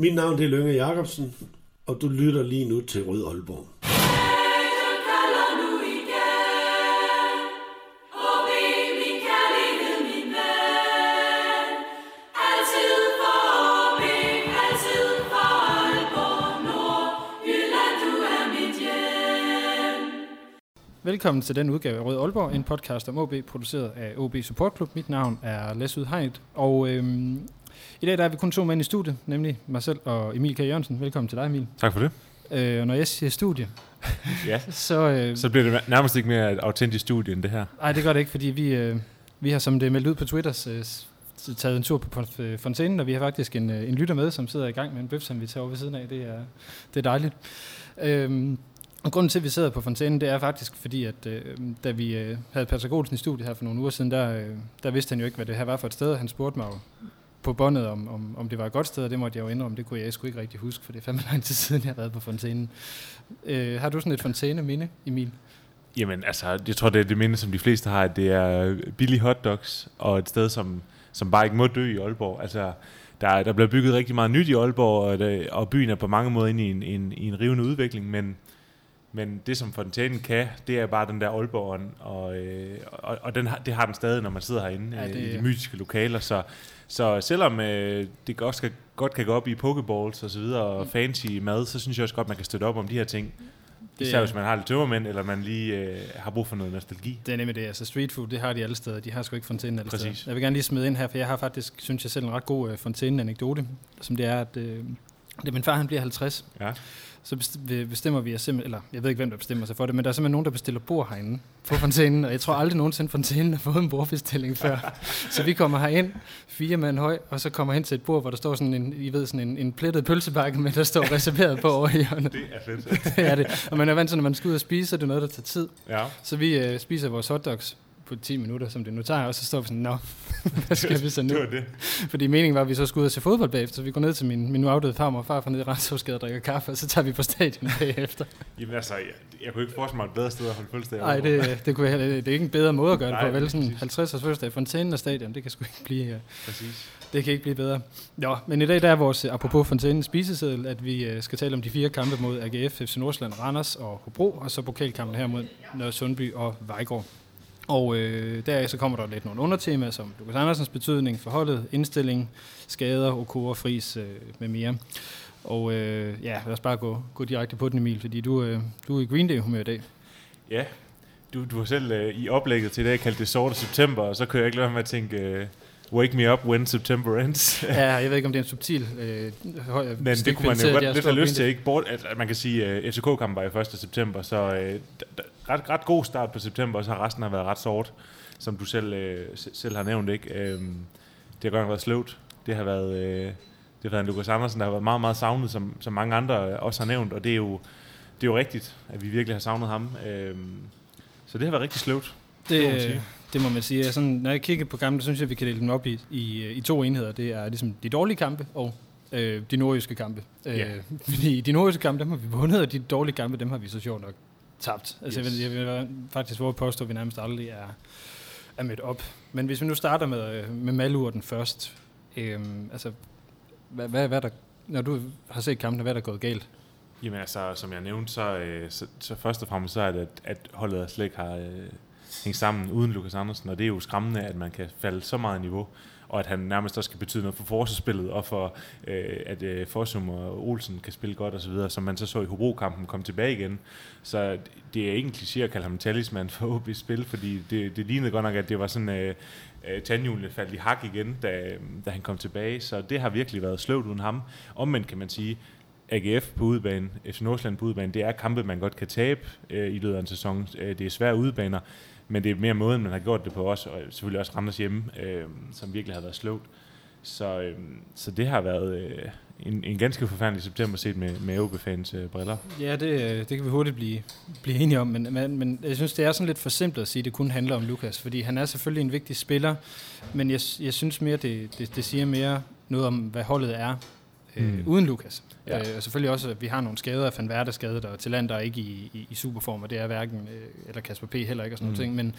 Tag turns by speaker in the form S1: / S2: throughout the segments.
S1: Mit navn det er Lønge Jacobsen, og du lytter lige nu til Rød Aalborg.
S2: Velkommen til den udgave af Rød Aalborg, en podcast om OB, produceret af OB Support Club. Mit navn er Lasse Udhegnet, og øhm, i dag der er vi kun to mænd i studiet, nemlig mig selv og Emil K. Jørgensen. Velkommen til dig, Emil.
S3: Tak for det.
S2: Øh, og når jeg siger studie,
S3: Ja.
S2: så... Øh,
S3: Så bliver det nærmest ikke mere et autentisk studie end det her.
S2: Nej, det gør det ikke, fordi vi, øh, vi har, som det er meldt ud på Twitter, så taget en tur på øh, fontænen, og vi har faktisk en, øh, en lytter med, som sidder i gang med en bøf, som vi tager over ved siden af. Det er, det er dejligt. Øhm, og grunden til, at vi sidder på fontænen, det er faktisk fordi, at øh, da vi øh, havde Patrick Olsen i studiet her for nogle uger siden, der, øh, der vidste han jo ikke, hvad det her var for et sted, han spurgte mig jo på båndet, om, om, om det var et godt sted, og det måtte jeg jo indrømme, det kunne jeg sgu ikke rigtig huske, for det er fandme lang tid siden, jeg har været på fontænen. Øh, har du sådan et fontæne-minde, Emil?
S3: Jamen, altså, jeg tror, det er det minde, som de fleste har, at det er billige hotdogs, og et sted, som, som bare ikke må dø i Aalborg. Altså, der, der bliver bygget rigtig meget nyt i Aalborg, og, det, og byen er på mange måder inde i en, en, i en rivende udvikling, men, men det, som fontænen kan, det er bare den der Aalborg, og, øh, og, og den har, det har den stadig, når man sidder herinde
S2: Ja,
S3: ja,
S2: det-
S3: i de mytiske lokaler. Så, så selvom øh, det også kan, godt kan gå op i pokeballs og så videre, og fancy mad, så synes jeg også godt, man kan støtte op om de her ting.
S2: Det
S3: Især
S2: er-
S3: hvis man har lidt tømmermænd, eller man lige øh, har brug for noget nostalgi.
S2: Det er nemlig det. Altså street food, det har de alle steder. De har sgu ikke fontænen alle
S3: Præcis.
S2: steder. Jeg vil gerne lige smide ind her, for jeg har faktisk, synes jeg selv, en ret god uh, fontæne-anekdote, som det er, at øh, det min far, han bliver 50,
S3: Ja.
S2: Så bestemmer vi os simpelthen, eller jeg ved ikke, hvem der bestemmer sig for det, men der er simpelthen nogen, der bestiller bord herinde på fontænen, og jeg tror aldrig nogensinde, fontænen har fået en bordbestilling før. så vi kommer herind, fire mand høj, og så kommer hen til et bord, hvor der står sådan en, I ved, sådan en, en plettet pølsebakke, men der står reserveret på over i hjørnet.
S3: Det er fedt.
S2: det er det. Og man er vant til, når man skal ud og spise, så er det noget, der tager tid.
S3: ja.
S2: Så vi øh, spiser vores hotdogs på 10 minutter, som det nu tager, og så står vi sådan, nå, hvad skal vi så nu?
S3: Det var det.
S2: Fordi meningen var, at vi så skulle ud og se fodbold bagefter, så vi går ned til min, min nu afdøde farmor og far fra nede i Renshavsgade og drikker kaffe, og så tager vi på stadion bagefter.
S3: Jamen altså, jeg, jeg kunne ikke forestille mig et bedre sted at holde fødselsdag.
S2: Nej, det, det, kunne jeg, det er ikke en bedre måde at gøre det
S3: Nej,
S2: på, vel? Sådan 50 års fødselsdag, fontænen og stadion, det kan sgu ikke blive, øh,
S3: Præcis.
S2: det kan ikke blive bedre. Jo, men i dag der er vores, øh, apropos fontænen spiseseddel, at vi øh, skal tale om de fire kampe mod AGF, FC Nordsjælland, Randers og Hobro, og så pokalkampen her mod Nørre Sundby og Vejgaard. Og øh, deraf så kommer der lidt nogle undertemaer, som Lukas Andersens betydning, forholdet, indstilling, skader, Okora, Fris øh, med mere. Og øh, ja, lad os bare gå, gå direkte på den, Emil, fordi du, øh, du er i Green Day-humør i dag.
S3: Ja, du, du har selv øh, i oplægget til i dag kaldt det sorte september, og så kan jeg ikke lade være med at tænke, øh, wake me up when September ends.
S2: Ja, jeg ved ikke, om det er en subtil øh, høj,
S3: Men det kunne man jo godt lidt have lyst til, ikke? Bort, at, at man kan sige, at uh, FCK-kampen var i 1. september, så øh, d- d- ret, ret god start på september, og så har resten har været ret sort, som du selv, øh, selv har nævnt. ikke. Øhm, det har godt nok været sløvt. Det har været, øh, det har været en Lukas Andersen, der har været meget, meget savnet, som, som mange andre øh, også har nævnt, og det er jo, det er jo rigtigt, at vi virkelig har savnet ham. Øhm, så det har været rigtig sløvt. Det må man
S2: Det,
S3: sige.
S2: det må man sige. Sådan, når jeg kigger på kampe, så synes jeg, at vi kan dele dem op i, i, i to enheder. Det er ligesom de dårlige kampe og øh, de nordjyske kampe. Øh, fordi de nordjyske kampe, dem har vi vundet, og de dårlige kampe, dem har vi så sjovt nok tabt. Altså,
S3: Yes.
S2: jeg, vil, jeg vil faktisk våge at påstå, at vi nærmest aldrig er, er mødt op. Men hvis vi nu starter med, øh, med Malurten først. Øh, altså, hvad, hvad, hvad er der, når du har set kampen, hvad er der gået galt?
S3: Jamen altså, som jeg nævnte, så, øh, så, så først og fremmest så er det, at, at holdet slet ikke har øh, hængt sammen uden Lukas Andersen, og det er jo skræmmende, at man kan falde så meget i niveau, og at han nærmest også skal betyde noget for forsvarsspillet, og for øh, at øh, Fossum og Olsen kan spille godt osv., som man så så i Hobro-kampen kom tilbage igen. Så det er ikke en kliché at kalde ham talisman for OB spil, fordi det, det lignede godt nok, at det var sådan... Øh, øh, tandhjulene faldt i hak igen, da, da han kom tilbage, så det har virkelig været sløvt uden ham. Omvendt kan man sige, AGF på udebane, FC Nordsjælland på udebane, det er kampe, man godt kan tabe øh, i løbet af en sæson. Øh, det er svære udebaner, men det er mere måden, man har gjort det på os, og selvfølgelig også Randers hjemme, øh, som virkelig har været sløvt. Så, øh, så det har været øh, en, en ganske forfærdelig september set med, med OB-fans øh, briller.
S2: Ja, det, øh, det kan vi hurtigt blive, blive enige om, men, men, men jeg synes, det er sådan lidt for simpelt at sige, at det kun handler om Lukas, fordi han er selvfølgelig en vigtig spiller, men jeg, jeg synes mere, det, det, det siger mere noget om, hvad holdet er øh,
S3: Mm.
S2: uden Lukas.
S3: Ja.
S2: Øh, og selvfølgelig også, at vi har nogle skader, Van Verde er skadet, og Tillander er ikke i, i, i superform, og det er hverken, øh, eller Kasper P. heller ikke, og sådan
S3: mm.
S2: nogle ting, men,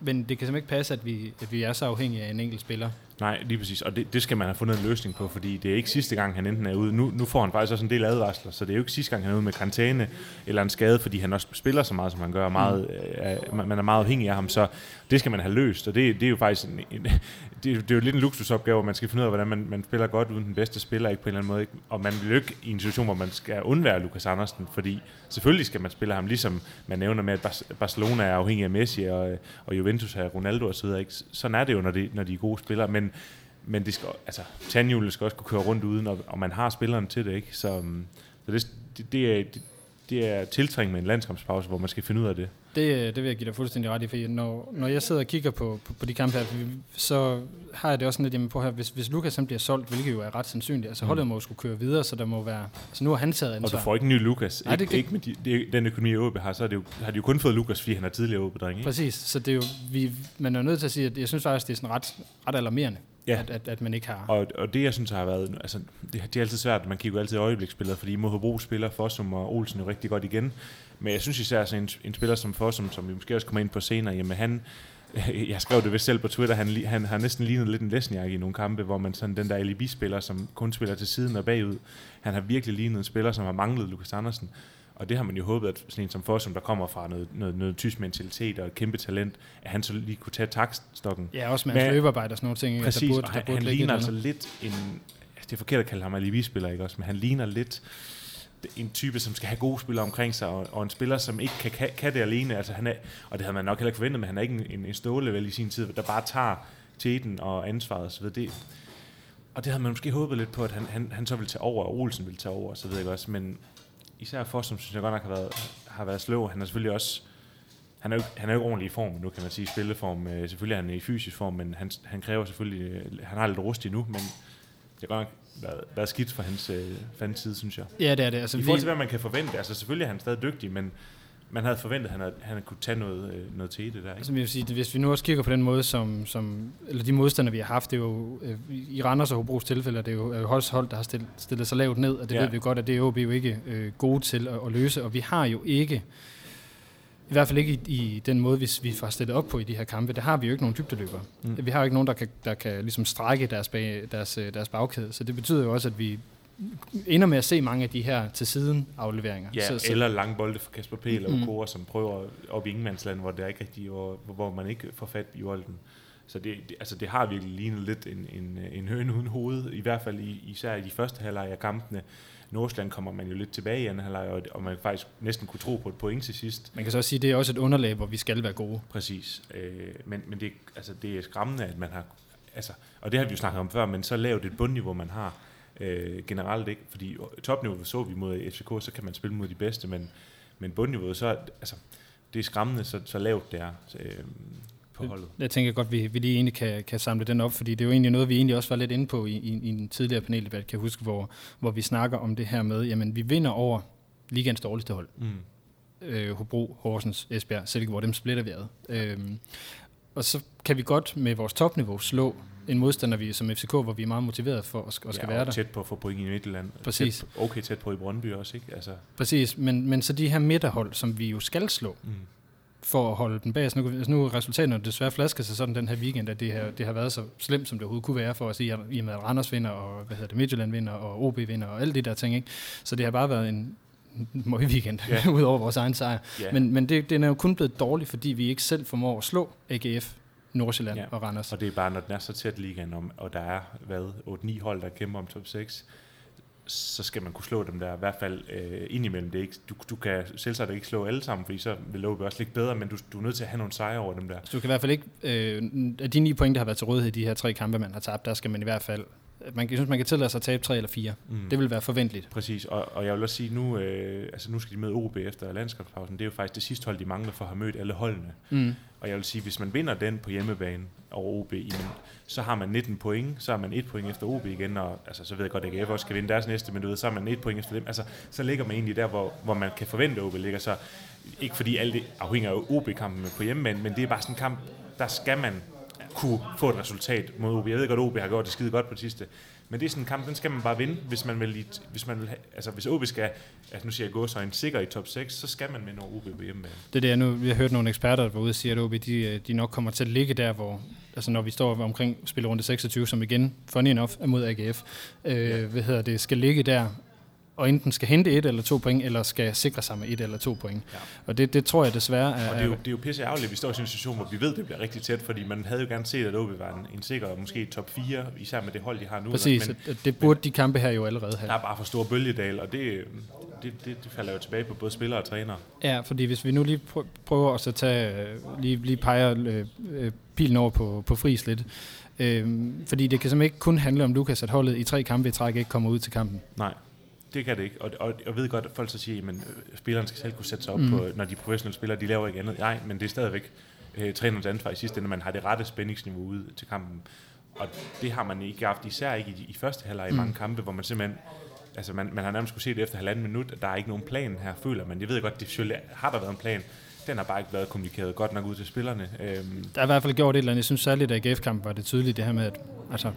S2: men det kan simpelthen ikke passe, at vi, at vi er så afhængige af en enkelt spiller.
S3: Nej, lige præcis. Og det, det skal man have fundet en løsning på, fordi det er ikke sidste gang, han enten er ude. Nu, nu får han faktisk også en del advarsler, så det er jo ikke sidste gang, han er ude med karantæne eller en skade, fordi han også spiller så meget, som han gør. Meget, mm. øh, man er meget afhængig af ham, så det skal man have løst. Og det, det er jo faktisk en, en, det, det er jo lidt en luksusopgave, man skal finde ud af, hvordan man, man spiller godt uden den bedste spiller, ikke på en eller anden måde. Ikke? Og man vil jo ikke i en situation, hvor man skal undvære Lukas Andersen, fordi selvfølgelig skal man spille ham, ligesom man nævner med, at Barcelona er afhængig af Messi, og, og Juventus er Ronaldo osv. Ikke? Sådan er det jo, når de, når de er gode spillere, men, men det skal, altså, tandhjulet skal også kunne køre rundt uden, og, og man har spilleren til det. Ikke? Så, øhm, så det, det, det, er, det, det er tiltrængt med en landskampspause, hvor man skal finde ud af det.
S2: Det, det vil jeg give dig fuldstændig ret i, for når, når jeg sidder og kigger på, på, på de kampe her, så har jeg det også sådan lidt hjemme på her, hvis, hvis Lukas han bliver solgt, hvilket jo er ret sandsynligt, altså mm. holdet må skulle køre videre, så der må være, altså nu har han taget ansvar.
S3: Og du får ikke en ny Lukas. Nej, det, ikke med de, det, den økonomi, OB har, så er det jo, har de jo kun fået Lukas, fordi han er tidligere OB, dreng, ikke?
S2: Præcis, så det er jo, vi, man er nødt til at sige, at jeg synes faktisk, det er sådan ret, ret alarmerende. Ja. At, at, at, man ikke har.
S3: Og, og det, jeg synes har været, altså, det, det er altid svært, man kigger jo altid øjebliksspillere, fordi mod Hobro spiller Fossum og Olsen jo rigtig godt igen. Men jeg synes især, at en, en spiller som Fossum, som vi måske også kommer ind på senere, jamen han, jeg skrev det vist selv på Twitter, han, han har næsten lignet lidt en Lesniak i nogle kampe, hvor man sådan den der alibi-spiller, som kun spiller til siden og bagud, han har virkelig lignet en spiller, som har manglet Lukas Andersen. Og det har man jo håbet, at sådan en som Fossum, der kommer fra noget, noget, noget tysk mentalitet og et kæmpe talent, at han så lige kunne tage takstokken.
S2: Ja, også med hans løbearbejde og sådan nogle ting.
S3: Præcis, der burde, og han, der burde han ligner altså lidt en... Altså det er forkert at kalde ham alibi-spiller, ikke også? Men han ligner lidt en type, som skal have gode spillere omkring sig, og, og en spiller, som ikke kan, kan, kan det alene. Altså, han er, og det havde man nok heller ikke forventet, men han er ikke en, en, en ståle vel i sin tid, der bare tager teten og ansvaret osv. Det, og det havde man måske håbet lidt på, at han, han, han så ville tage over, og Olsen ville tage over, så ved jeg også. Men især for, som synes jeg godt nok har været, har været slå. Han er selvfølgelig også han er, jo, han er jo ikke ordentlig i form nu, kan man sige, spilleform. Øh, selvfølgelig er han i fysisk form, men han, han kræver selvfølgelig, øh, han har lidt rust endnu, men det er godt nok været, været skidt for hans, øh, side, synes jeg.
S2: Ja, det er det. Altså,
S3: I forhold til, hvad man kan forvente. Altså selvfølgelig er han stadig dygtig, men man havde forventet, at han, havde, han kunne tage noget, øh, noget til det der. Ikke?
S2: Altså, jeg vil sige, hvis vi nu også kigger på den måde, som, som eller de modstandere, vi har haft, det er jo, øh, i Randers og Hobros tilfælde, det er jo øh, hold, der har stillet, stillet sig lavt ned, og det ja. ved vi godt, at det er jo ikke øh, gode til at, at løse, og vi har jo ikke i hvert fald ikke i, i den måde, hvis vi får stillet op på i de her kampe. Det har vi jo ikke nogen dybdeløbere. Mm. Vi har jo ikke nogen, der kan, der kan ligesom strække deres, bag, deres, øh, deres bagkæde. Så det betyder jo også, at vi ender med at se mange af de her til siden afleveringer.
S3: Ja,
S2: så,
S3: så, eller lange bolde for Kasper P. eller mm. som prøver op i ingenmandsland, hvor det er ikke rigtigt, hvor, hvor man ikke får fat i bolden. Så det, det, altså det har virkelig lignet lidt en, en, en høn uden hoved, i hvert fald i, især i de første halvleg af kampene. Nordsjælland kommer man jo lidt tilbage i anden halvleg, og, og man faktisk næsten kunne tro på et point til sidst.
S2: Man kan så også sige, at det er også et underlag, hvor vi skal være gode.
S3: Præcis. Øh, men men det, altså, det er skræmmende, at man har... Altså, og det har vi jo snakket om før, men så lavt et bundniveau, man har øh, generelt ikke. Fordi topniveauet så vi mod FCK, så kan man spille mod de bedste, men, men bundniveauet, så altså, det er skræmmende, så, så lavt det er. Så, øh, på holdet.
S2: Jeg tænker godt, vi, vi lige egentlig kan, kan samle den op, fordi det er jo egentlig noget, vi egentlig også var lidt inde på i, i, i en tidligere paneldebat, kan jeg huske, hvor, hvor vi snakker om det her med, jamen vi vinder over ligands dårligste hold. Mm. Øh, Hobro, Horsens, Esbjerg, Silkeborg, dem splitter vi ad. Øh, og så kan vi godt med vores topniveau slå en modstander vi, som FCK, hvor vi er meget motiveret for at, at skal ja, være der.
S3: tæt på at få point i Midtjylland.
S2: Præcis.
S3: Tæt, okay tæt på i Brøndby også, ikke? Altså.
S2: Præcis, men, men så de her midterhold, som vi jo skal slå, mm for at holde den bag. Så nu, altså nu er resultaterne desværre flasker sig sådan den her weekend, at det, her, det har været så slemt, som det overhovedet kunne være for at sige, i og med at Randers vinder, og hvad hedder det, Midtjylland vinder, og OB vinder, og alle de der ting. Ikke? Så det har bare været en møg weekend, yeah. ud over vores egen sejr. Yeah. Men, men det, den er jo kun blevet dårlig, fordi vi ikke selv formår at slå AGF, Nordsjælland ja. og Randers.
S3: Og det er bare, når den er så tæt ligaen, og der er, hvad, 8-9 hold, der kæmper om top 6, så skal man kunne slå dem der, i hvert fald øh, indimellem. Det er ikke, du, du kan selvsagt ikke slå alle sammen, fordi så vil Lobe også ligge bedre, men du, du er nødt til at have nogle sejre over dem der.
S2: Så du kan i hvert fald ikke, øh, af de ni point, der har været til rådighed i de her tre kampe, man har tabt, der skal man i hvert fald man, jeg synes, man kan tillade sig at tabe tre eller fire. Mm. Det vil være forventeligt.
S3: Præcis, og, og jeg vil også sige, nu, øh, altså nu skal de møde OB efter landskabspausen. Det er jo faktisk det sidste hold, de mangler for at have mødt alle holdene. Mm. Og jeg vil sige, hvis man vinder den på hjemmebane over OB, så har man 19 point, så har man et point efter OB igen, og altså, så ved jeg godt, at AGF også skal vinde deres næste, men du ved, så har man et point efter dem. Altså, så ligger man egentlig der, hvor, hvor man kan forvente, at OB ligger. Så ikke fordi alt det afhænger af OB-kampen på hjemmebane, men det er bare sådan en kamp, der skal man kunne få et resultat mod OB. Jeg ved godt, at OB har gjort det skide godt på det sidste. Men det er sådan en kamp, den skal man bare vinde, hvis man vil, hvis man vil have, altså hvis OB skal, altså nu siger jeg gå så en sikker i top 6, så skal man vinde over OB på hjemmebane.
S2: Det er det, jeg nu, vi har hørt nogle eksperter, der var ude og sige, at OB, de, øh, de nok kommer til at ligge der, hvor, altså når vi står omkring spillerunde 26, som igen, funny enough, er mod AGF, øh,
S3: Ja.
S2: hvad hedder det, skal ligge der, og enten skal hente et eller to point, eller skal sikre sig med et eller to point.
S3: Ja.
S2: Og det, det tror jeg desværre er...
S3: Og det er, jo, det er jo pisse ærgerligt, at vi står i en situation, hvor vi ved, at det bliver rigtig tæt, fordi man havde jo gerne set, at OB var en, en sikker, måske top 4, især med det hold, de har nu.
S2: Præcis,
S3: Men
S2: det burde de kampe her jo allerede have.
S3: der er bare for stor bølgedal, og det, det, det, det falder jo tilbage på både spillere og trænere.
S2: Ja, fordi hvis vi nu lige prø- prøver at så tage, øh, lige, lige peger øh, øh, pilen over på, på Friis lidt, øh, fordi det kan simpelthen ikke kun handle om Lukas, at holdet i tre kampe i træk ikke kommer ud til kampen.
S3: Nej, det kan det ikke. Og, og jeg ved godt, at folk så siger, at spilleren skal selv kunne sætte sig op,
S2: Mm.
S3: på, når de er professionelle spillere, de laver ikke andet. Nej, men det er stadigvæk øh, trænerens ansvar i sidste ende, man har det rette spændingsniveau ude til kampen. Og det har man ikke haft, især ikke i, i første halvleg i
S2: Mm.
S3: mange kampe, hvor man simpelthen Altså, man, man har nærmest kunne se det efter halvanden minut, at der er ikke nogen plan her, føler man. Jeg ved godt, det selvfølgelig har der været en plan. Den har bare ikke været kommunikeret godt nok ud til spillerne. Øhm,
S2: Der er i hvert fald gjort et eller andet. Jeg synes særligt, at AGF-kampen var det tydeligt, det her med, at, altså,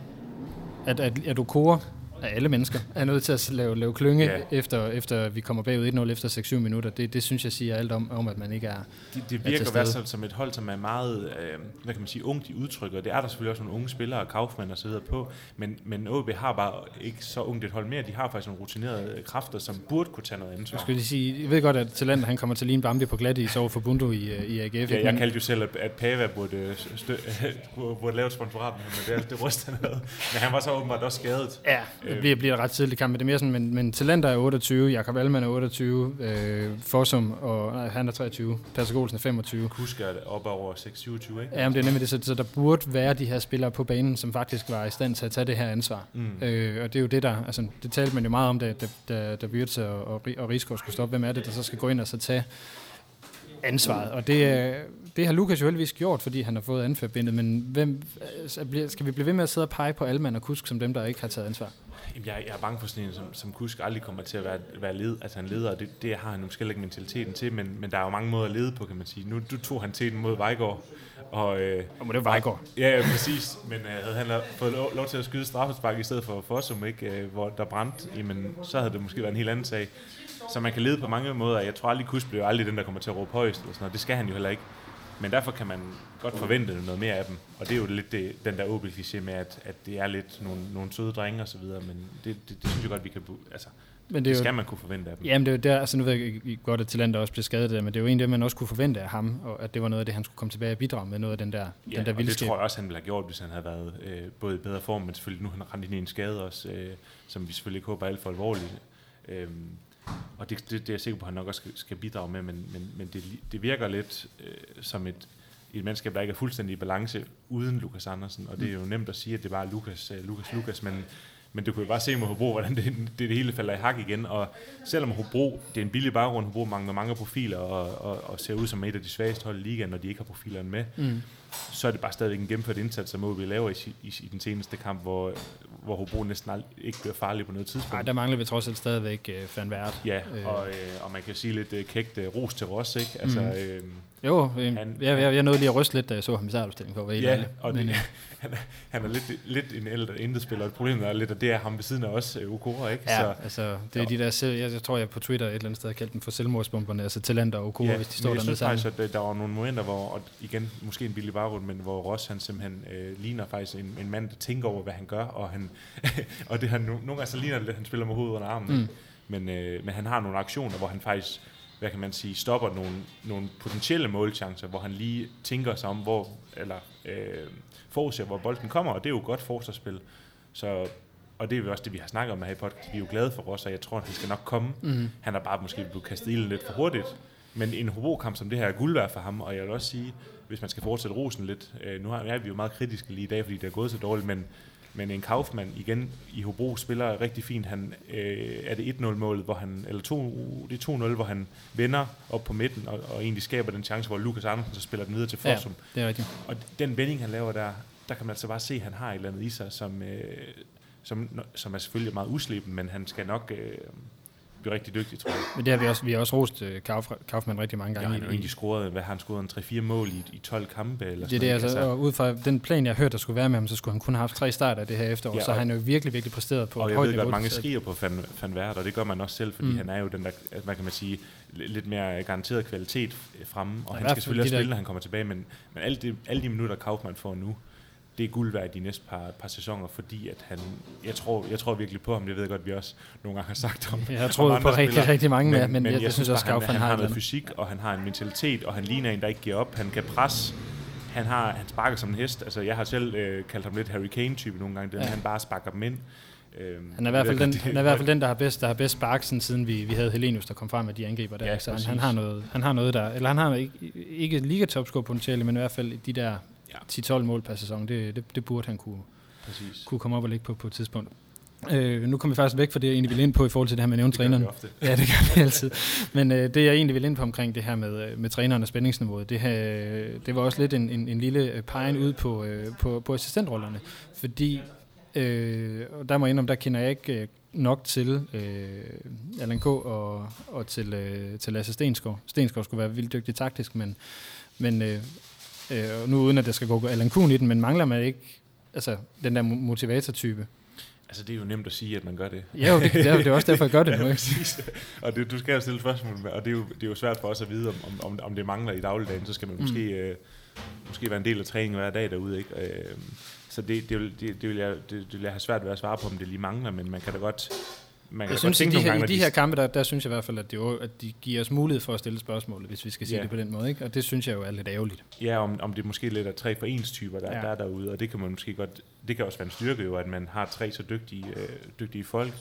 S2: at, at, at Okora af alle mennesker er nødt til at lave, lave klynge,
S3: Ja.
S2: efter, efter vi kommer bagud 1-0 efter 6-7 minutter. Det, det synes jeg siger alt om, om at man ikke er...
S3: Det, det
S2: er
S3: virker hvert
S2: stede.
S3: fald som et hold, som er meget, øh, hvad kan man sige, ungt i udtryk, og det er der selvfølgelig også nogle unge spillere, Kaufmann og så videre på, men, men OB har bare ikke så ungt et hold mere, de har faktisk nogle rutinerede kræfter, som burde kunne tage noget
S2: Jeg
S3: ansvar.
S2: skulle lige sige, jeg ved godt, at Talent han kommer til at ligne Bambi på glat i over for Bundu i, øh, i AGF.
S3: Ja, jeg kaldte jo selv, at, at Pava burde, øh, stø, burde, lave et sponsorat med ham, men det, det ryster han. Men han var så åbenbart også skadet.
S2: Ja, det bliver, bliver ret tidligt kamp, men det er mere sådan, men, men Talenter er 28, Jakob Allmann er 28, øh, Forsum, og nej, han er 23, Passer Olsen er 25.
S3: Kusk er op over 6-27, ikke?
S2: Ja, men det er nemlig det, så, så der burde være de her spillere på banen, som faktisk var i stand til at tage det her ansvar.
S3: Mm.
S2: Øh, og det er jo det, der, altså, det talte man jo meget om, da, da, da, da Wirtz og, og, og Rigsgaard skulle stoppe. Hvem er det, der så skal gå ind og så tage ansvaret? Og det, er- det har Lukas jo heldigvis gjort, fordi han har fået anførbindet, men hvem, altså, skal vi blive ved med at sidde og pege på Alman og Kusk som dem, der ikke har taget ansvar?
S3: Jeg, jeg er bange for sådan en, som, som Kusk aldrig kommer til at være, være led, altså en leder, og det, det har han måske ikke mentaliteten til, men, men der er jo mange måder at lede på, kan man sige. Nu du tog han til den mod Vejgaard, og, øh,
S2: Og det var Vejgaard.
S3: Ja, ja, præcis. Men øh, havde han fået lov, lov til at skyde straffespark i stedet for Fossum, ikke, øh, hvor der brændte, jamen, så havde det måske været en helt anden sag. Så man kan lede på mange måder. Jeg tror aldrig, Kusk bliver aldrig den, der kommer til at råbe højst. Eller sådan noget. Det skal han jo heller ikke. Men derfor kan man godt forvente noget mere af dem. Og det er jo lidt det, den der åbel kliché med, at, at det er lidt nogle, nogle søde drenge og så videre. Men det, det, det, synes jeg godt, vi kan... Altså,
S2: Men
S3: det,
S2: det er jo,
S3: skal man kunne forvente af dem.
S2: Jamen det er jo der, altså nu ved jeg godt, at Talenter også blev skadet der, men det er jo egentlig det, man også kunne forvente af ham, og at det var noget af det, han skulle komme tilbage og bidrage med, noget af den der,
S3: Ja,
S2: den der
S3: og det
S2: vildskab.
S3: tror jeg også, han ville have gjort, hvis han havde været øh, både i bedre form, men selvfølgelig nu han rent ind i en skade også, øh, som vi selvfølgelig ikke håber er alt for alvorligt. Øhm, og det, det, det er jeg sikker på, at han nok også skal, skal bidrage med, men, men, men det, det virker lidt øh, som et, et mandskab, der ikke er fuldstændig i balance uden Lukas Andersen, og det er jo nemt at sige, at det bare er Lukas, øh, Lukas, Lukas, men, men du kan jo bare se med Hobro, hvordan det, det, det hele falder i hak igen, og selvom Hobro, det er en billig baggrund, Hobro mangler mange profiler, og, og, og ser ud som et af de svageste hold i ligaen, når de ikke har profilerne med,
S2: Mm
S3: så er det bare stadigvæk en gennemført indsats, som OB laver i, i, i den seneste kamp, hvor, hvor Hobro næsten ald- ikke bliver farlig på noget tidspunkt.
S2: Ej, der mangler vi trods alt stadigvæk uh, Van Vært.
S3: Ja,
S2: Øh.
S3: og, øh, og man kan sige lidt øh, kægt øh, ros til Ross, ikke? Altså,
S2: Mhm.
S3: øh,
S2: Jo, øh,
S3: Han-
S2: jeg, jeg, jeg nåede lige at ryste lidt, da jeg så ham i startopstillingen, for at være helt
S3: ja,
S2: ærlig.
S3: og
S2: Men,
S3: det,
S2: øh,
S3: han, er, han er lidt, lidt en ældre intet-spiller, og problemet er lidt, at det er ham ved siden af os, øh, Okora, ikke?
S2: Ja,
S3: Så,
S2: altså, det er
S3: Jo.
S2: de der, selv, jeg, jeg tror, jeg på Twitter et eller andet sted har kaldt dem for selvmordsbomberne, altså Talenter og Okura,
S3: ja,
S2: hvis de står
S3: men jeg
S2: dernede
S3: synes
S2: sammen.
S3: faktisk, at øh, der var nogle momenter, hvor, og igen, måske en billig varvund, men hvor Ross han simpelthen øh, ligner faktisk en, en mand, der tænker over, hvad han gør, og, han, og det han, nogle gange så ligner det, lidt, han spiller med hovedet under armen,
S2: mm.
S3: men, øh, men han har nogle aktioner, hvor han faktisk hvad kan man sige, stopper nogle, nogle potentielle målchancer, hvor han lige tænker sig om, hvor, eller øh, forudser, hvor bolden kommer, og det er jo godt forsvarsspil. Så, og det er jo også det, vi har snakket om her i podcast. Vi er jo glade for Ross, og jeg tror, at han skal nok komme.
S2: Mm.
S3: Han er bare måske blevet kastet ilden lidt for hurtigt. Men en Hobro-kamp som det her er guld værd for ham, og jeg vil også sige, hvis man skal fortsætte rosen lidt, øh, nu er vi jo meget kritiske lige i dag, fordi det er gået så dårligt, men, men en Kaufmann igen i Hobro spiller rigtig fint. Han, øh, er det 1-0-målet, hvor han, eller 2, det er 2-0, hvor han vender op på midten, og, og egentlig skaber den chance, hvor Lukas Andersen så spiller den videre til
S2: Ja,
S3: Fossum.
S2: det er rigtigt.
S3: Og den vending, han laver der, der kan man altså bare se, at han har et eller andet i sig, som, øh, som, som er selvfølgelig meget usleben, men han skal nok... Øh, blive rigtig dygtig, tror jeg.
S2: Men det har vi også, vi har også rost uh, Kauf, Kaufmann rigtig mange
S3: Ja,
S2: gange.
S3: han har egentlig scoret, hvad har han scoret, en 3-4 mål i, i 12 kampe? Eller
S2: det er det, altså, og ud fra den plan, jeg har hørt, der skulle være med ham, så skulle han kun have haft tre starter det her efterår,
S3: Ja,
S2: ja, så
S3: og-
S2: har han jo virkelig, virkelig præsteret på
S3: og
S2: et
S3: jeg
S2: højt
S3: ved
S2: niveau.
S3: godt, mange skriger på Van, Van Vert, og det gør man også selv, fordi
S2: Mm.
S3: han er jo den der, altså, hvad kan man sige, li- lidt mere garanteret kvalitet fremme, og
S2: Ja,
S3: han skal selvfølgelig også spille, når han kommer tilbage, men, men alle, de, alle de minutter, Kaufmann får nu, det er guld værd i de næste par, par sæsoner, fordi at han, jeg tror, jeg tror virkelig på ham, det ved jeg godt, vi også nogle gange har sagt om.
S2: Jeg har
S3: om
S2: på rigtig,
S3: spillere.
S2: rigtig mange, men, men, men jeg, jeg, synes også,
S3: bare, han,
S2: Kaufmann
S3: han
S2: har
S3: har
S2: et
S3: noget fysik, og han har en mentalitet, og han ligner en, der ikke giver op. Han kan presse. Han, har, han sparker som en hest. Altså, jeg har selv øh, kaldt ham lidt Harry Kane-type nogle gange, den,
S2: Ja.
S3: han bare sparker dem ind. Øhm,
S2: Han er i hvert fald
S3: jeg
S2: den, han er i hvert fald den der har bedst, der har bedst spark, sådan, siden vi, vi havde Helenius, der kom frem med de angriber der.
S3: Ja,
S2: så han, han, har noget, han har noget der, eller han har ikke, ikke liga potentiale, men i hvert fald de der
S3: Ja.
S2: 10-12 mål per sæson, det, det, det burde han kunne,
S3: Præcis.
S2: kunne komme op og ligge på på et tidspunkt. Øh, nu kommer vi faktisk væk fra det, jeg egentlig ville ind på i forhold til det her med nævne træneren. Ja, det gør vi altid. Men øh, det, jeg egentlig vil ind på omkring det her med, øh, med træneren og spændingsniveauet, det, her, det var også lidt en, en, en lille øh, pegen ud på, øh, på, på assistentrollerne. Fordi, øh, og der må jeg indrømme, der kender jeg ikke øh, nok til øh, Allan K. og, og til, øh, til Lasse Stensgaard. Stensgaard skulle være vildt dygtig taktisk, men, men øh, øh, nu uden at der skal gå Allan Kuhn i den, men mangler man ikke altså, den der mo- motivator-type?
S3: Altså, det er jo nemt at sige, at man gør det.
S2: Ja, jo, det, det, er, det er også derfor, jeg gør det nu.
S3: Ja, præcis. Og det, du skal jo stille spørgsmål, og det er, jo, det er jo svært for os at vide, om, om, om, om det mangler i dagligdagen, så skal man
S2: Mm.
S3: måske, øh, måske være en del af træningen hver dag derude. Ikke? Øh, så det, det, vil, det, det, vil jeg, det, det vil jeg have svært ved at svare på, om det lige mangler, men man kan da godt, man
S2: Jeg synes,
S3: tænke
S2: de, her,
S3: gange,
S2: i de her kampe, der, der synes jeg i hvert fald, at, det, jo- at de giver os mulighed for at stille spørgsmål, hvis vi skal sige
S3: Ja.
S2: det på den måde. Ikke? Og det synes jeg jo er lidt ærgerligt.
S3: Ja, om, om det måske lidt er tre for ens typer, der,
S2: ja.
S3: der er derude, og det kan man måske godt, det kan også være en styrke jo, at man har tre så dygtige, øh, dygtige folk.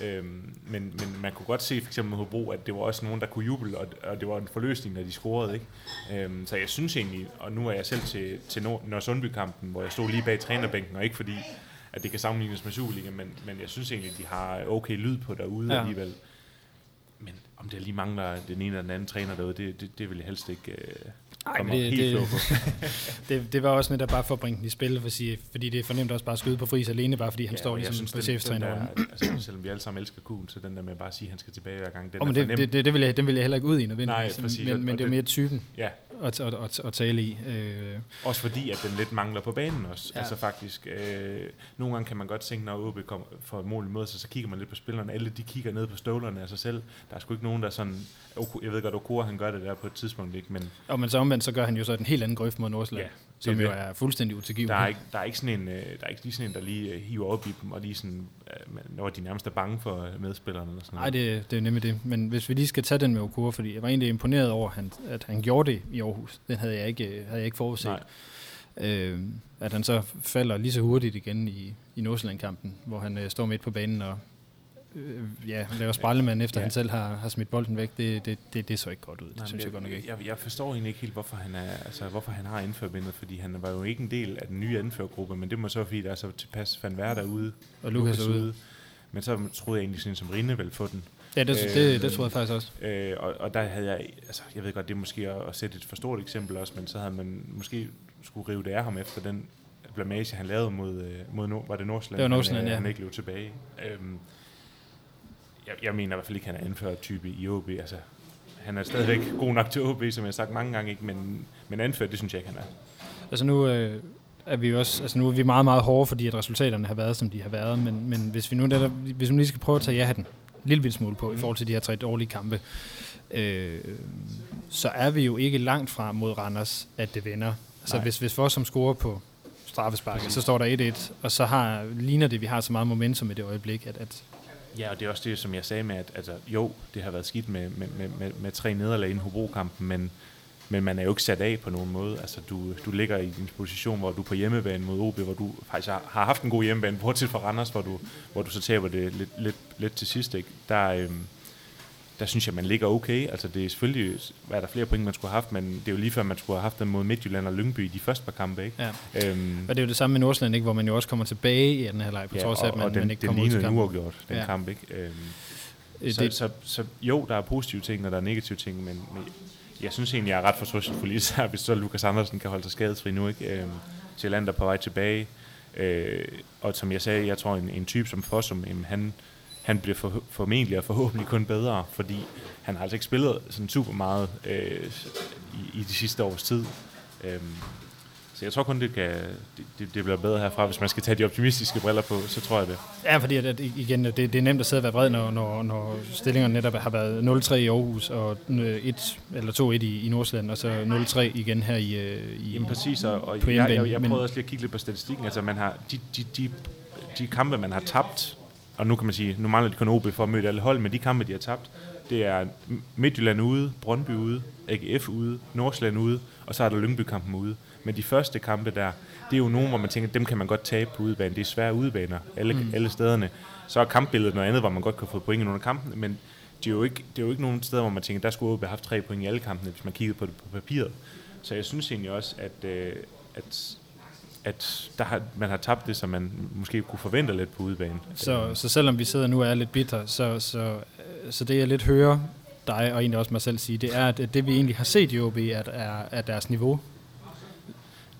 S3: Øhm, men, men man kunne godt se for eksempel med Hobro, at det var også nogen, der kunne juble, og, og det var en forløsning, når de scorede. Ikke? Øhm, så jeg synes egentlig, og nu er jeg selv til, til Nord- Nørresundby-kampen, hvor jeg stod lige bag trænerbænken, og ikke fordi, at det kan sammenlignes med Superliga, men, men jeg synes egentlig, at de har okay lyd på derude
S2: Ja.
S3: alligevel. Men om det lige mangler den ene eller den anden træner derude, det, det, det vil jeg helst ikke øh,
S2: Ej,
S3: komme
S2: men det-
S3: helt
S2: det-
S3: på.
S2: Det, det var også netop bare for at bringe den i spil, for sige, fordi det er fornemt også bare at skyde på fris alene, bare fordi han ja, står ligesom på
S3: den-
S2: cheftræner.
S3: der, altså, selvom vi alle sammen elsker Kuhn, så den der med bare at sige, at han skal tilbage hver gang, den
S2: Oh,
S3: er
S2: men det, det, det, det vil jeg, den vil jeg heller ikke ud i nødvendigvis,
S3: Nej, præcis,
S2: men, men det er mere typen
S3: Ja,
S2: at, at, at, at tale i. Øh,
S3: også fordi, at den lidt mangler på banen også.
S2: Ja.
S3: Altså faktisk, øh, nogle gange kan man godt tænke, når OB kommer for et mål imod sig, så kigger man lidt på spillerne. Alle de kigger ned på støvlerne af sig selv. Der er sgu ikke nogen, der sådan... Jeg ved godt, Okura han gør det der på et tidspunkt, ikke? men
S2: og men så omvendt, så gør han jo så en helt anden grøft mod Nordsjælland, som
S3: det
S2: jo er fuldstændig utilgiveligt.
S3: der er, ikke, der, er ikke sådan en, øh, der er ikke lige sådan en, der lige øh, hiver op i dem, og lige sådan, øh, når de nærmest er bange for medspillerne. Eller sådan
S2: Nej, det, det er nemlig det. Men hvis vi lige skal tage den med Okura, fordi jeg var egentlig imponeret over, at han, at han gjorde det i Aarhus. Den havde jeg ikke, havde jeg ikke forudset.
S3: Nej.
S2: Øh, at han så falder lige så hurtigt igen i, i Nordsjælland-kampen, hvor han øh, står midt på banen og øh, ja, laver sprællemand efter, ja. Han selv har, har smidt bolden væk. Det, det, det, det så ikke godt ud. Det
S3: Nej,
S2: synes
S3: men
S2: jeg godt nok ikke.
S3: Jeg, jeg forstår egentlig ikke helt, hvorfor han, er, altså, hvorfor han har indførbindet, fordi han var jo ikke en del af den nye anførergruppe, men det må så være, fordi der er så tilpas Van Vær derude.
S2: Og Lukas er ude.
S3: Men så troede jeg egentlig sådan som Rinde ville få den.
S2: Ja, det, det, det, det tror jeg faktisk også.
S3: Øh, og, og der havde jeg, altså jeg ved godt, det er måske at, at sætte et for stort eksempel også, men så havde man måske skulle rive det af ham efter den blamage, han lavede mod, øh, mod Nord, var det Nordsjælland?
S2: Det var Nordsjælland,
S3: øh,
S2: ja.
S3: Han ikke løb tilbage. Øhm, jeg, jeg mener i hvert fald ikke, han er anført type i OB. Altså, han er stadigvæk god nok til OB, som jeg har sagt mange gange, ikke? Men, men anført, det synes jeg ikke, han er.
S2: Altså nu øh, er vi også, altså nu er vi meget, meget hårde, fordi at resultaterne har været, som de har været, men, men hvis vi nu netop, hvis vi lige skal prøve at tage ja-hatten en lille smule på, mm. i forhold til de her tre dårlige kampe, øh, så er vi jo ikke langt fra mod Randers, at det vender. Altså
S3: Nej.
S2: hvis, hvis for som scorer på straffesparket, så står der 1-1, og så har, ligner det, at vi har så meget momentum i det øjeblik, at, at
S3: Ja, og det er også det, som jeg sagde med, at altså, jo, det har været skidt med, med, med, med, med tre nederlag inden Hobro-kampen, men, men man er jo ikke sat af på nogen måde. Altså, du, du ligger i din position, hvor du er på hjemmebane mod OB, hvor du faktisk har, har haft en god hjemmebane, bortset fra Randers, hvor du, hvor du så taber det lidt, lidt, lidt til sidst. Ikke? Der, øhm, der synes jeg, man ligger okay. Altså, det er selvfølgelig, hvad er der flere point, man skulle have haft, men det er jo lige før, man skulle have haft dem mod Midtjylland og Lyngby i de første par kampe. Ikke?
S2: ja.
S3: Øhm,
S2: Og det er jo det samme med Nordsjælland, ikke, hvor man jo også kommer tilbage i anden halvleg, på
S3: ja,
S2: trods af, at man,
S3: og den,
S2: man ikke
S3: den
S2: kommer ud til kampen.
S3: uafgjort, den
S2: Ja.
S3: kamp. Ikke? Øhm,
S2: Øh,
S3: så,
S2: det-
S3: så, så jo, der er positive ting, og der er negative ting, men, men jeg synes egentlig, jeg er ret fortrystningsfuld, især hvis så Lukas Andersen kan holde sig skadesfri nu. Ikke? Øhm, Sjælland er på vej tilbage, øh, og som jeg sagde, jeg tror, en, en type som Fossum, jamen, han, han bliver for, formentlig og forhåbentlig kun bedre, fordi han har altså ikke spillet sådan super meget øh, i, i de sidste års tid. Øhm, så jeg tror kun, det, kan, det, det, bliver bedre herfra. Hvis man skal tage de optimistiske briller på, så tror jeg det.
S2: Ja, fordi at, igen, det, det er nemt at sidde og være vred, når, når, når stillingerne netop har været 0-3 i Aarhus, og 1 eller 2-1 i, i Nordsjælland, og så 0-3 igen her i, øh, i
S3: Jamen præcis, og, og
S2: på
S3: jeg, jeg, jeg
S2: men-
S3: prøvede også lige at kigge lidt på statistikken. Altså, man har, de, de, de, de kampe, man har tabt, og nu kan man sige, nu mangler de kun OB for at møde alle hold, men de kampe, de har tabt, det er Midtjylland ude, Brøndby ude, AGF ude, Nordsjælland ude, og så er der Lyngby-kampen ude. Men de første kampe der, det er jo nogen, hvor man tænker, dem kan man godt tabe på udebane. Det er svære udebaner alle, mm. alle stederne. Så er kampbilledet noget andet, hvor man godt kan få point i nogle af kampene, men det er, jo ikke, det er jo ikke nogen steder, hvor man tænker, der skulle OB have haft tre point i alle kampene, hvis man kiggede på det på papiret. Så jeg synes egentlig også, at, øh, at, at der har, man har tabt det, som man måske kunne forvente lidt på udebane.
S2: Så, så selvom vi sidder nu og er lidt bitter, så, så, så det jeg lidt hører dig og egentlig også mig selv sige, det er, at det vi egentlig har set i OB, at er, er deres niveau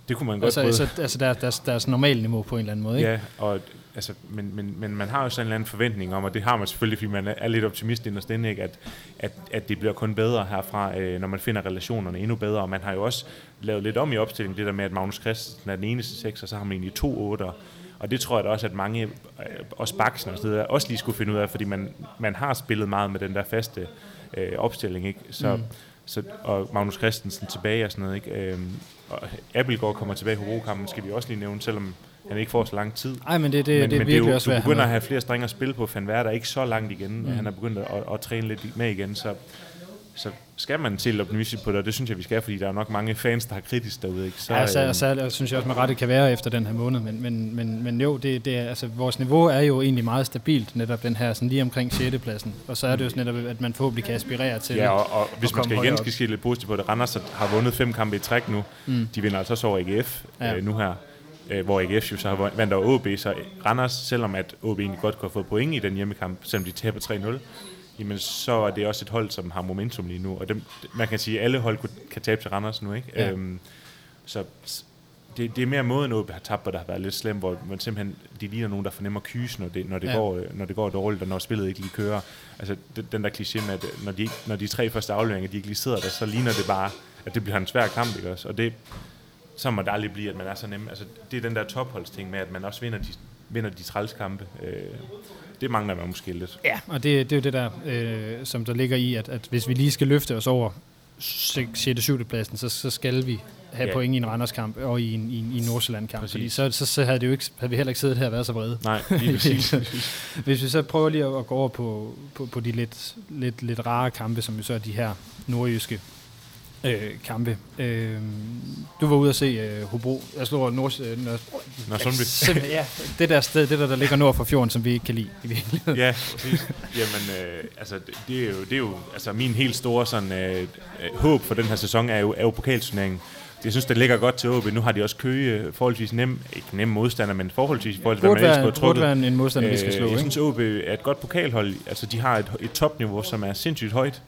S3: det kunne man godt
S2: Altså,
S3: både...
S2: altså, altså deres, deres, deres normale niveau på en eller anden måde, ikke?
S3: Ja, og altså, men, men, men man har jo sådan en eller anden forventning om, og det har man selvfølgelig, fordi man er- lidt optimist inderst inde, ikke? At, at, at det bliver kun bedre herfra, øh, når man finder relationerne endnu bedre. Og man har jo også lavet lidt om i opstillingen, det der med, at Magnus Christensen er den eneste seks, og så har man egentlig to otter. Og det tror jeg da også, at mange, øh, også Baksen og så videre, også lige skulle finde ud af, fordi man, man har spillet meget med den der faste øh, opstilling, ikke? Så, mm. så, og Magnus Christensen tilbage og sådan noget, ikke? Øhm, og Abelgaard kommer tilbage i Horokampen, skal vi også lige nævne, selvom han ikke får så lang tid.
S2: Ej, men det, det,
S3: men,
S2: det er
S3: men
S2: virkelig
S3: det er jo,
S2: også,
S3: du begynder at have flere strenge at spille på. Van Werder er ikke så langt igen, mm. han er begyndt at, at, at træne lidt med igen, så, så skal man se lidt optimistisk på det, og det synes jeg, vi skal, fordi der er nok mange fans, der har kritisk derude. Ikke? Så,
S2: Ja, så,
S3: øh,
S2: så, så synes jeg også med rette kan være efter den her måned, men, men, men, men jo, det, det er, altså, vores niveau er jo egentlig meget stabilt, netop den her sådan lige omkring 6. pladsen, og så er det jo netop, at man forhåbentlig kan aspirere til
S3: Ja, og, og hvis man skal igen skal lidt positivt på det, Randers har vundet fem kampe i træk nu. Mm. De vinder altså også over AGF
S2: ja.
S3: øh, nu her, øh, hvor AGF jo så har vandt over OB, så Randers, selvom at OB egentlig godt kunne have fået point i den hjemmekamp, selvom de taber 3-0, jamen så er det også et hold, som har momentum lige nu, og dem, man kan sige, at alle hold kan tabe til Randers nu, ikke?
S2: Ja.
S3: Øhm, så det, det er mere måden, OB har tabt, hvor der har været lidt slemt, hvor man simpelthen, de ligner nogen, der fornemmer kyse, når det, når det,
S2: Ja.
S3: går, øh, når det går dårligt, og når spillet ikke lige kører. Altså den, den der kliché med, at øh, når de, når de tre første afleveringer, de ikke lige sidder der, så ligner det bare, at det bliver en svær kamp, ikke også? Og det, så må det aldrig blive, at man er så nem. Altså, det er den der topholdsting med, at man også vinder de, vinder de trælskampe. Øh, det mangler man måske lidt.
S2: Ja, og det, det er jo det der, øh, som der ligger i, at, at hvis vi lige skal løfte os over 6. 7. pladsen, så, så skal vi have
S3: Ja.
S2: point i en Randerskamp og i en, i en, i en Nordsjælland-kamp, fordi så, så, så havde, det jo ikke, havde vi heller ikke siddet her og været så vrede.
S3: Nej, lige præcis.
S2: Hvis vi så prøver lige at, at gå over på, på, på de lidt, lidt, lidt rare kampe, som jo så er de her nordjyske øh, kampe. Øh, du var ude at se øh, Hobro. Jeg slår Nord... Øh, Nord. Simpelthen, ja, det der sted, det der, der ligger nord for fjorden, som vi ikke kan lide i virkeligheden.
S3: ja, præcis. Jamen, øh, altså, det, er jo, det er jo, altså, min helt store sådan, øh, øh, håb for den her sæson er jo, er jo pokalturneringen. Jeg synes, det ligger godt til OB. Nu har de også Køge forholdsvis nem, ikke nem modstander, men forholdsvis i forhold til, hvad man ellers kunne have
S2: burde
S3: trukket.
S2: være en, modstander, vi skal
S3: Øh,
S2: slå,
S3: Jeg
S2: ikke?
S3: synes, OB er et godt pokalhold. Altså, de har et, et topniveau, som er sindssygt højt.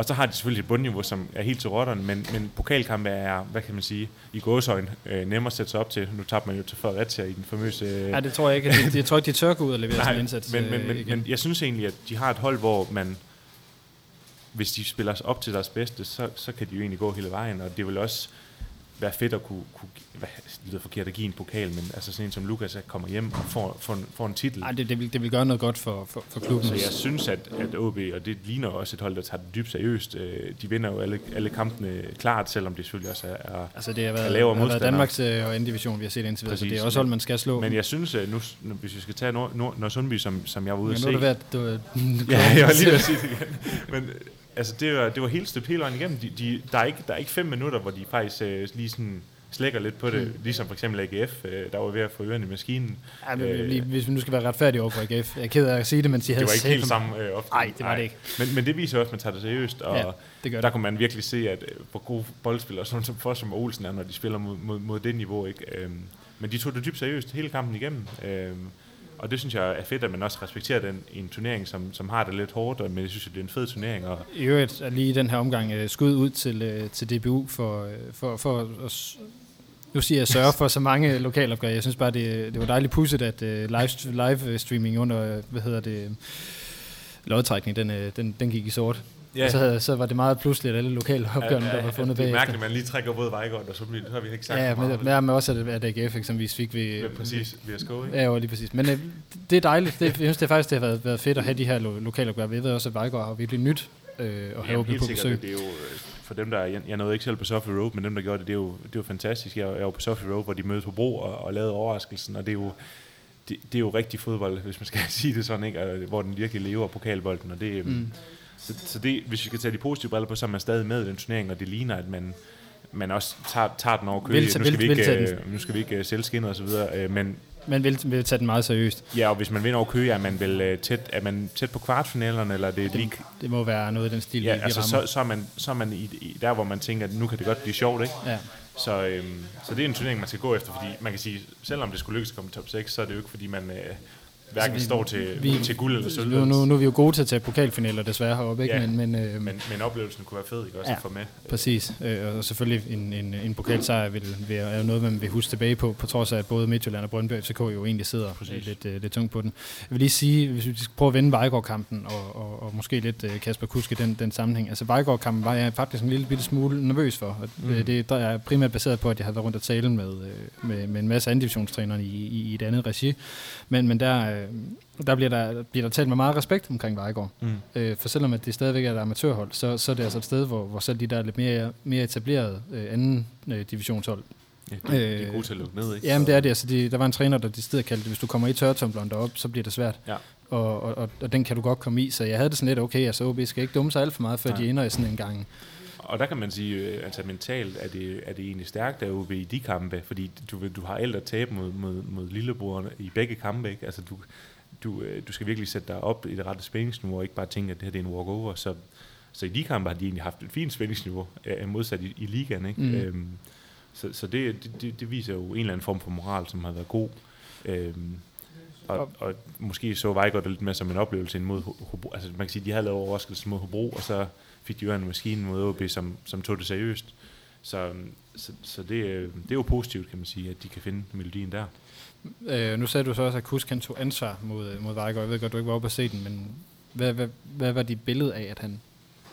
S3: Og så har de selvfølgelig et bundniveau, som er helt til rotterne, men, men pokalkampe er, hvad kan man sige, i gåsøjne øh, nemmere at sætte sig op til. Nu tabte man jo til Fredericia i den famøse... Øh,
S2: Ja, det tror jeg ikke. de- Jeg tror ikke, de tør gå ud og levere sådan en indsats
S3: men, men,
S2: øh,
S3: men,
S2: igen.
S3: men jeg synes egentlig, at de har et hold, hvor man, hvis de spiller sig op til deres bedste, så, så kan de jo egentlig gå hele vejen, og det vil også være fedt at kunne, kunne hvad, det lyder forkert at give en pokal, men altså sådan en som Lukas kommer hjem og får, får, en, får en titel.
S2: Ej, det, det, vil, det vil gøre noget godt for, for, for klubben.
S3: Så jeg synes, at, at OB, og det ligner også et hold, der tager det dybt seriøst, øh, de vinder jo alle, alle kampene klart, selvom det selvfølgelig også er... er
S2: Altså, det har været,
S3: lavere
S2: har været. Danmarks øh, og anden division, vi har set indtil videre, så det er også hold, man skal slå.
S3: men jeg synes, at nu, nu, hvis vi skal tage Nord, Nord, Nord Sundby, som, som jeg var ude
S2: men
S3: at
S2: nu
S3: se...
S2: er det været, du, du,
S3: Ja, jeg var lige ved at sige det igen. Men øh, altså, det var, det var helt støbt hele vejen igennem. De, de, der, er ikke, der er ikke fem minutter, hvor de faktisk øh, lige sådan slækker lidt på det, mm. ligesom for eksempel AGF, øh, der var ved at få ørerne i maskinen.
S2: Ja, men,
S3: Øh,
S2: lige, hvis vi nu skal være retfærdige over for AGF. Jeg er ked af at sige det, men de havde
S3: Det var ikke helt samme øh, ofte.
S2: Nej, det var det ikke.
S3: Men, men det viser også, at man tager det seriøst, og
S2: Ja, det
S3: der
S2: det.
S3: kunne man virkelig se, at øh, hvor gode boldspillere, sådan som Fossum og Olsen er, når de spiller mod, mod, mod det niveau. Ikke? Øhm, men de tog det dybt seriøst hele kampen igennem. Øhm, og det synes jeg er fedt, at man også respekterer den i en turnering, som, som har det lidt hårdt, men jeg synes, det er en fed turnering. Og,
S2: I øvrigt er lige den her omgang øh, skud ud til, øh, til DBU for, øh, for, for at nu siger jeg sørge for så mange lokalopgaver. Jeg synes bare, det, øh, det var dejligt pudset, at øh, live, live streaming under, øh, hvad hedder det, lodtrækning, den, øh, den, den gik i sort.
S3: Ja.
S2: Og så, så var det meget pludseligt, at alle lokale opgørende, der var fundet
S3: Det er mærkeligt, at man lige trækker både Vejgaard, og så, bliver, så har vi ikke sagt
S2: Ja,
S3: meget
S2: men,
S3: om
S2: men, også, at, at AGF eksempelvis fik vi...
S3: Ja, præcis, ved at skåre, ikke?
S2: Ja, jo, lige præcis. Men øh, det er dejligt. Det, jeg synes det er faktisk, det har været, været fedt at have de her lo- lokale opgør. Vi ved også, at Vejgaard har virkelig nyt øh, at have
S3: helt
S2: på besøg.
S3: det, det er jo, øh, for dem der, jeg, jeg nåede ikke selv på Sophie Road, men dem der gjorde det, det er jo, det er jo fantastisk. Jeg, jeg var på Sophie Road, hvor de mødte på Bro og, og lavede overraskelsen, og det er jo, det, det er jo rigtig fodbold, hvis man skal sige det sådan, ikke? Og, hvor den virkelig lever pokalbolden, og det, mm. Så, så det, hvis vi skal tage de positive briller på, så er man stadig med i den turnering, og det ligner, at man, man også tager, tager den over køge.
S2: Vil-
S3: Nu skal, vi ikke, øh, nu skal vi ikke øh, sælge skinnet og så videre, øh, men
S2: Men vil, vil tage den meget seriøst.
S3: ja, og hvis man vinder over køge, er man vel øh, tæt, er man tæt på kvartfinalerne, eller er det lige
S2: Det må være noget i den stil,
S3: Ja,
S2: vi
S3: altså
S2: rammer.
S3: så, så, er man, så er man i, i, der, hvor man tænker, at nu kan det godt blive sjovt, ikke?
S2: Ja.
S3: Så, øhm, så det er en turnering, man skal gå efter, fordi man kan sige, selvom det skulle lykkes at komme i top 6, så er det jo ikke, fordi man øh, hverken
S2: vi-
S3: står til,
S2: vi-
S3: til guld eller sølv.
S2: Nu, nu, nu er vi jo gode til at tage pokalfinaler desværre heroppe, ikke?
S3: Ja.
S2: Men, men, øh,
S3: Men, men oplevelsen kunne være fed, ikke? Også
S2: Ja.
S3: at få med.
S2: Præcis, øh, og selvfølgelig en, en, en pokalsejr vil, vil, er jo noget, man vil huske tilbage på, på trods af, at både Midtjylland og Brøndby og FCK jo egentlig sidder
S3: Præcis.
S2: øh, lidt, øh, lidt tungt på den. Jeg vil lige sige, hvis vi skal prøve at vende Vejgaard-kampen, og, og, og måske lidt øh, Kasper Kusk i den, den sammenhæng. Altså Vejgaard-kampen var jeg faktisk en lille bitte smule nervøs for. Og
S3: Mm.
S2: mm. det der er primært baseret på, at jeg har været rundt og tale med, øh, med, med en masse andivisionstrænere i, i, i et andet regi. Men, men der, øh, der, bliver der bliver der talt med meget respekt omkring Vejgaard.
S3: Mm.
S2: Øh, for selvom at det stadigvæk er et amatørhold, så, så er det altså et sted, hvor, hvor selv de der er lidt mere, mere etablerede øh, anden øh, divisionshold.
S3: Ja, de, de er
S2: Øh,
S3: gode til at lukke ned, ikke?
S2: Jamen det er det. Altså, de, der var en træner, der de steder kaldte det, hvis du kommer i tørretumbleren derop, så bliver det svært.
S3: Ja.
S2: Og, og, og, og, den kan du godt komme i. Så jeg havde det sådan lidt, okay, altså OB skal ikke dumme sig alt for meget, før
S3: Nej.
S2: de ender i sådan en gang.
S3: Og der kan man sige, øh, altså mentalt er det, er det egentlig stærkt af OB i de kampe, fordi du, du har alt at tabe mod, mod, mod lillebror i begge kampe, ikke? Altså du, du, øh, du skal virkelig sætte dig op i det rette spændingsniveau, og ikke bare tænke, at det her det er en walkover. Så, så i de kampe har de egentlig haft et fint spændingsniveau, øh, modsat i, i ligaen, ikke?
S2: Mm.
S3: Øhm, så så det, det, det, viser jo en eller anden form for moral, som har været god. Øhm, og, og måske så Vejgaard det lidt mere som en oplevelse end mod Ho- Hobro. Altså man kan sige, de havde lavet overraskelse mod Hobro, og så fik de jo en maskine mod OB, som, som tog det seriøst. Så, så, så det, øh, det er jo positivt, kan man sige, at de kan finde melodien der.
S2: Øh, nu sagde du så også, at Kusk han tog ansvar mod, øh, mod Vejgaard. Jeg ved godt, du ikke var oppe at se den, men hvad, hvad, hvad var dit billede af, at han,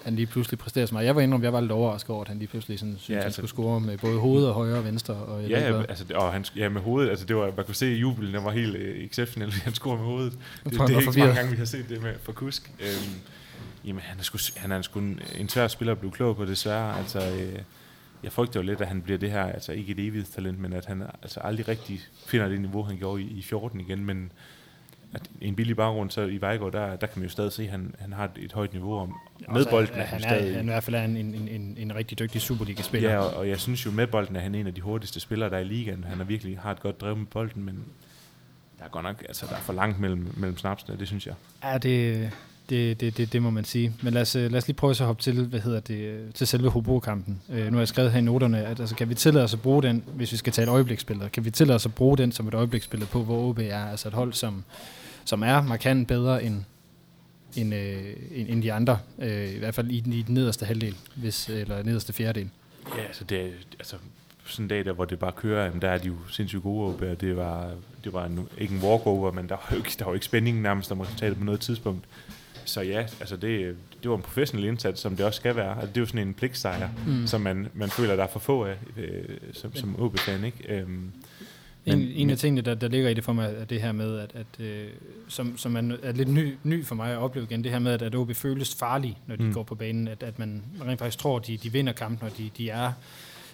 S2: han lige pludselig præsterede så meget? Jeg var indrømme, jeg var lidt overrasket over, at han lige pludselig sådan, synes, ja,
S3: Ja,
S2: han
S3: altså-
S2: skulle score med både hoved og højre og venstre. Og
S3: Ja, altså, og han, ja, med hovedet, altså det var, man kunne se i jubelen, den var helt øh, exceptionel, han scorede med hovedet. Det, det, er ikke mange gange, vi har set det med for Kusk. Øhm, jamen, han er, sgu, han er sgu en, en svær spiller at blive klog på, desværre. Altså, øh, jeg frygter jo lidt, at han bliver det her, altså ikke et evigt talent, men at han altså aldrig rigtig finder det niveau, han gjorde i, i 14 igen, men at en billig baggrund, så i Vejgaard, der, der kan man jo stadig se, at han, han har et, et højt niveau om. Med bolden er
S2: han,
S3: han
S2: er,
S3: stadig...
S2: han er i hvert fald en, en, en, en, en rigtig dygtig Superliga-spiller.
S3: Ja, og, og jeg synes jo, med bolden er han en af de hurtigste spillere, der er i ligaen. Han har virkelig har et godt drev med bolden, men der er godt nok, altså der er for langt mellem, mellem snapsene, det synes jeg.
S2: Ja, det, det, det, det, det må man sige. Men lad os, øh, lad os lige prøve så at hoppe til, hvad hedder det, øh, til selve Hobro-kampen. Øh, nu har jeg skrevet her i noterne, at altså, kan vi tillade os at bruge den, hvis vi skal tale øjebliksbilleder, kan vi tillade os at bruge den som et øjebliksbillede på, hvor OB er, altså et hold, som, som er markant bedre end, end, øh, end, end de andre, øh, i hvert fald i, den- i den nederste halvdel, hvis, eller nederste fjerdedel.
S3: Ja, altså det er, altså sådan en dag, der, hvor det bare kører, jamen, der er de jo sindssygt gode OB, og det var, det var en, ikke en walkover, men der var jo ikke, der var ikke spænding nærmest om resultatet på noget tidspunkt. Så ja, altså det, det var en professionel indsats, som det også skal være. Altså det er jo sådan en pligtsejr,
S2: Mm.
S3: som man, man føler, der er for få af øh, som, som OB-fan, ikke? Øhm,
S2: En,
S3: Men-
S2: en af
S3: men-
S2: tingene, der, der ligger i det for mig, er det her med, at, at øh, som, som er, er lidt ny, ny for mig at opleve igen, det her med, at, at OB føles farlige, når de mm. Går på banen, at, at man rent faktisk tror, at de, de vinder kampen, og de, de er,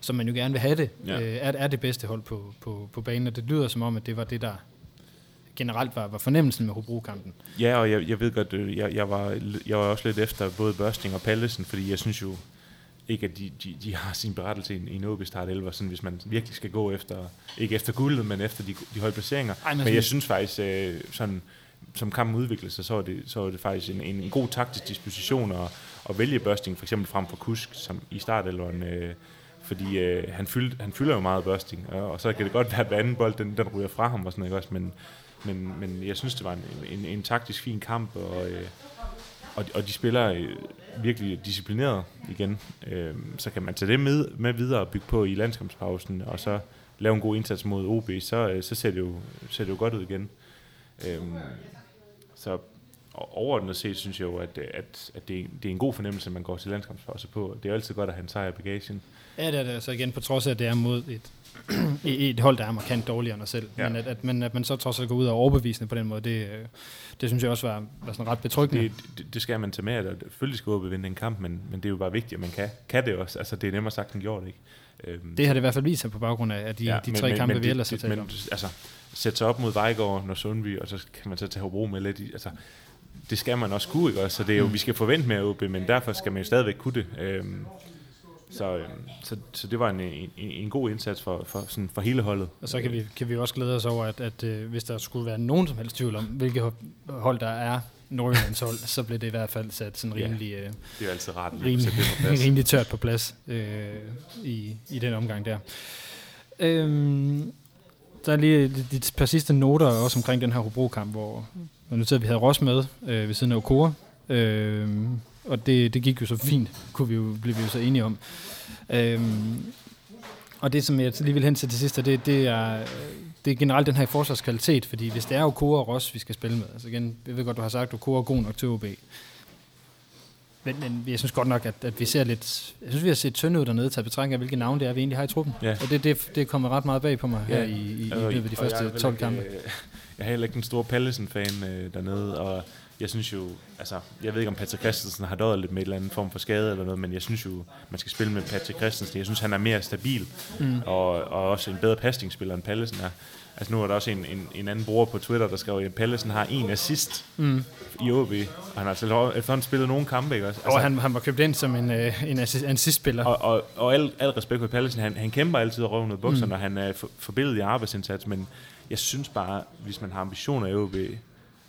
S2: som man jo gerne vil have det. Ja. øh, er, er det bedste hold på, på, på banen, og det lyder som om, at det var det, der generelt var, var fornemmelsen med Hobro-kampen.
S3: Ja, og jeg, jeg ved godt, øh, jeg, jeg, var, jeg var også lidt efter både Børsting og Pallesen, fordi jeg synes jo ikke, at de, de, de har sin berettelse i en, i en OB Start 11, sådan hvis man virkelig skal gå efter, ikke efter guldet, men efter de, de høje placeringer.
S2: Ej, men
S3: Men jeg
S2: sådan-
S3: synes faktisk, øh, sådan, som kampen udviklede sig, så var det, så var det faktisk en, en, en god taktisk disposition at, at vælge Børsting, for eksempel frem for Kusk, som i startelveren, øh, fordi øh, han, fyld, han fylder jo meget Børsting, og, og så kan det godt være, at hver anden bold, den, den ryger fra ham og sådan noget, ikke også, men, men, men jeg synes, det var en, en, en taktisk fin kamp, og, øh, og, og de spiller øh, virkelig disciplineret igen. Øh, så kan man tage det med, med videre og bygge på i landskampspausen, og så lave en god indsats mod OB, så, øh, så ser, det jo, ser det jo godt ud igen. Øh, så, overordnet set synes jeg jo, at, at, at det, det er en god fornemmelse, at man går til landskampspause på. Det er jo altid godt at have en sejr i bagagen.
S2: Ja, det er det. Så igen, på trods af, at det er mod et, et hold, der er markant dårligere end os selv. Ja. Men at, at, man, at man så trods alt går ud og overbevisende på den måde, det, øh, det synes jeg også var, var sådan ret betryggende.
S3: Det, det, det skal man tage med, at selvfølgelig skal ud vinde en kamp, men, men det er jo bare vigtigt, at man kan, kan det også. Altså, det er nemmere sagt end gjort, ikke?
S2: Øhm, det har det i hvert fald vist sig på baggrund af de, ja, de tre men, kampe, men, vi ellers har talt om.
S3: Altså, sætte sig op mod Vejgaard og Sundby, og så kan man så tage Hobro med lidt i, altså, det skal man også kunne, ikke? Så det er jo, vi skal forvente mere OB, men derfor skal man jo stadigvæk kunne det. Øhm, så, øhm, så, så det var en, en, en god indsats for, for, sådan for hele holdet.
S2: Og så kan vi, kan vi også glæde os over, at, at øh, hvis der skulle være nogen som helst tvivl om, hvilke hold der er Nordjyllands hold, så blev det i hvert fald sat sådan rimelig, ja,
S3: det er altid ret,
S2: rimelig, rimelig tørt på plads øh, i, i den omgang der. Øhm, der er lige et par sidste noter også omkring den her Hobro-kamp, hvor nu at vi havde Ross med øh, ved siden af Okora, øh, og det, det gik jo så fint, kunne vi jo, blev vi jo så enige om. Øh, og det, som jeg lige vil hen til til sidst, det, det, er, det er generelt den her forsvarskvalitet, fordi hvis det er Okora og Ross, vi skal spille med, altså igen, jeg ved godt, du har sagt, at Okora er god nok til OB, men, men jeg synes godt nok, at, at vi ser lidt... Jeg synes, vi har set tynde ud dernede, taget betragtning af, hvilke navne det er, vi egentlig har i truppen. Ja. Og det, det, det kommer ret meget bag på mig ja. her i, i, i løbet af de første 12 kampe.
S3: Øh, jeg er heller ikke den store Pallesen-fan øh, dernede, og jeg synes jo, altså, jeg ved ikke om Patrick Christensen har døjet lidt med en eller anden form for skade eller noget, men jeg synes jo, man skal spille med Patrick Christensen. Jeg synes, han er mere stabil, mm. og, og også en bedre pasningsspiller end Pallesen er. Altså nu er der også en, en, en anden bruger på Twitter, der skrev, at Pallesen har en assist mm. i OB, og han har altså efterhånden spillet nogle kampe, ikke også? Altså,
S2: og han, han var købt ind som en, øh, en assist-spiller.
S3: Og, og, og al, al respekt for Pallesen, han, han kæmper altid røven ud bukserne, mm. når han er for, forbilledet i arbejdsindsats, men jeg synes bare, hvis man har ambitioner i OB,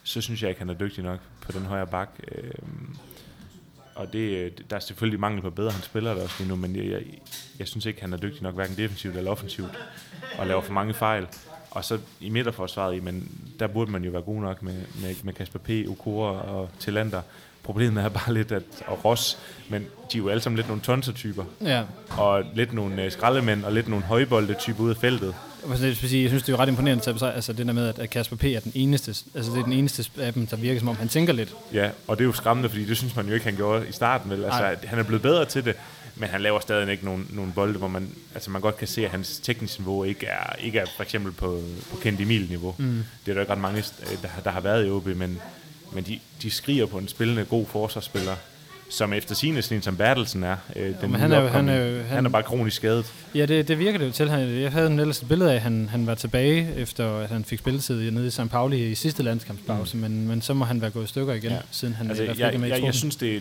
S3: så synes jeg ikke, han er dygtig nok på den højre bak. Øhm, og det, øh, der er selvfølgelig mangel på bedre, han spiller der også lige nu, men jeg, jeg, jeg synes ikke, han er dygtig nok, hverken defensivt eller offensivt, og laver for mange fejl. Og så i midterforsvaret, men der burde man jo være god nok med, med, med Kasper P., Okora og Tillander. Problemet er bare lidt, at og Ross, men de er jo alle sammen lidt nogle tonsertyper. Ja. Og lidt nogle uh, skraldemænd og lidt nogle højbolde-typer ude af feltet.
S2: Jeg synes, det er jo ret imponerende, altså det der med, at Kasper P. er den eneste, altså det er den eneste af dem, der virker som om, han tænker lidt.
S3: Ja, og det er jo skræmmende, fordi det synes man jo ikke, han gjorde i starten. Vel? Altså, han er blevet bedre til det, men han laver stadig ikke nogen, nogen bolde, hvor man, altså man godt kan se, at hans tekniske niveau ikke er, ikke er for eksempel på, på Kendt Emil-niveau. Mm. Det er der ikke ret mange, der, der har været i OB, men, men de, de skriger på en spillende god forsvarsspiller som efter sine sådan som Bertelsen er. Øh, den
S2: men han, er jo, han, er jo, han,
S3: han er bare kronisk skadet.
S2: Ja, det, det virker det jo til. Han, jeg havde en ellers et billede af, at han, han var tilbage, efter at han fik spilletid nede i St. Pauli i sidste landskampspause, mm. men, men så må han være gået i stykker igen, ja. siden han altså, i hvert fald
S3: jeg,
S2: med
S3: jeg, jeg, jeg synes, det er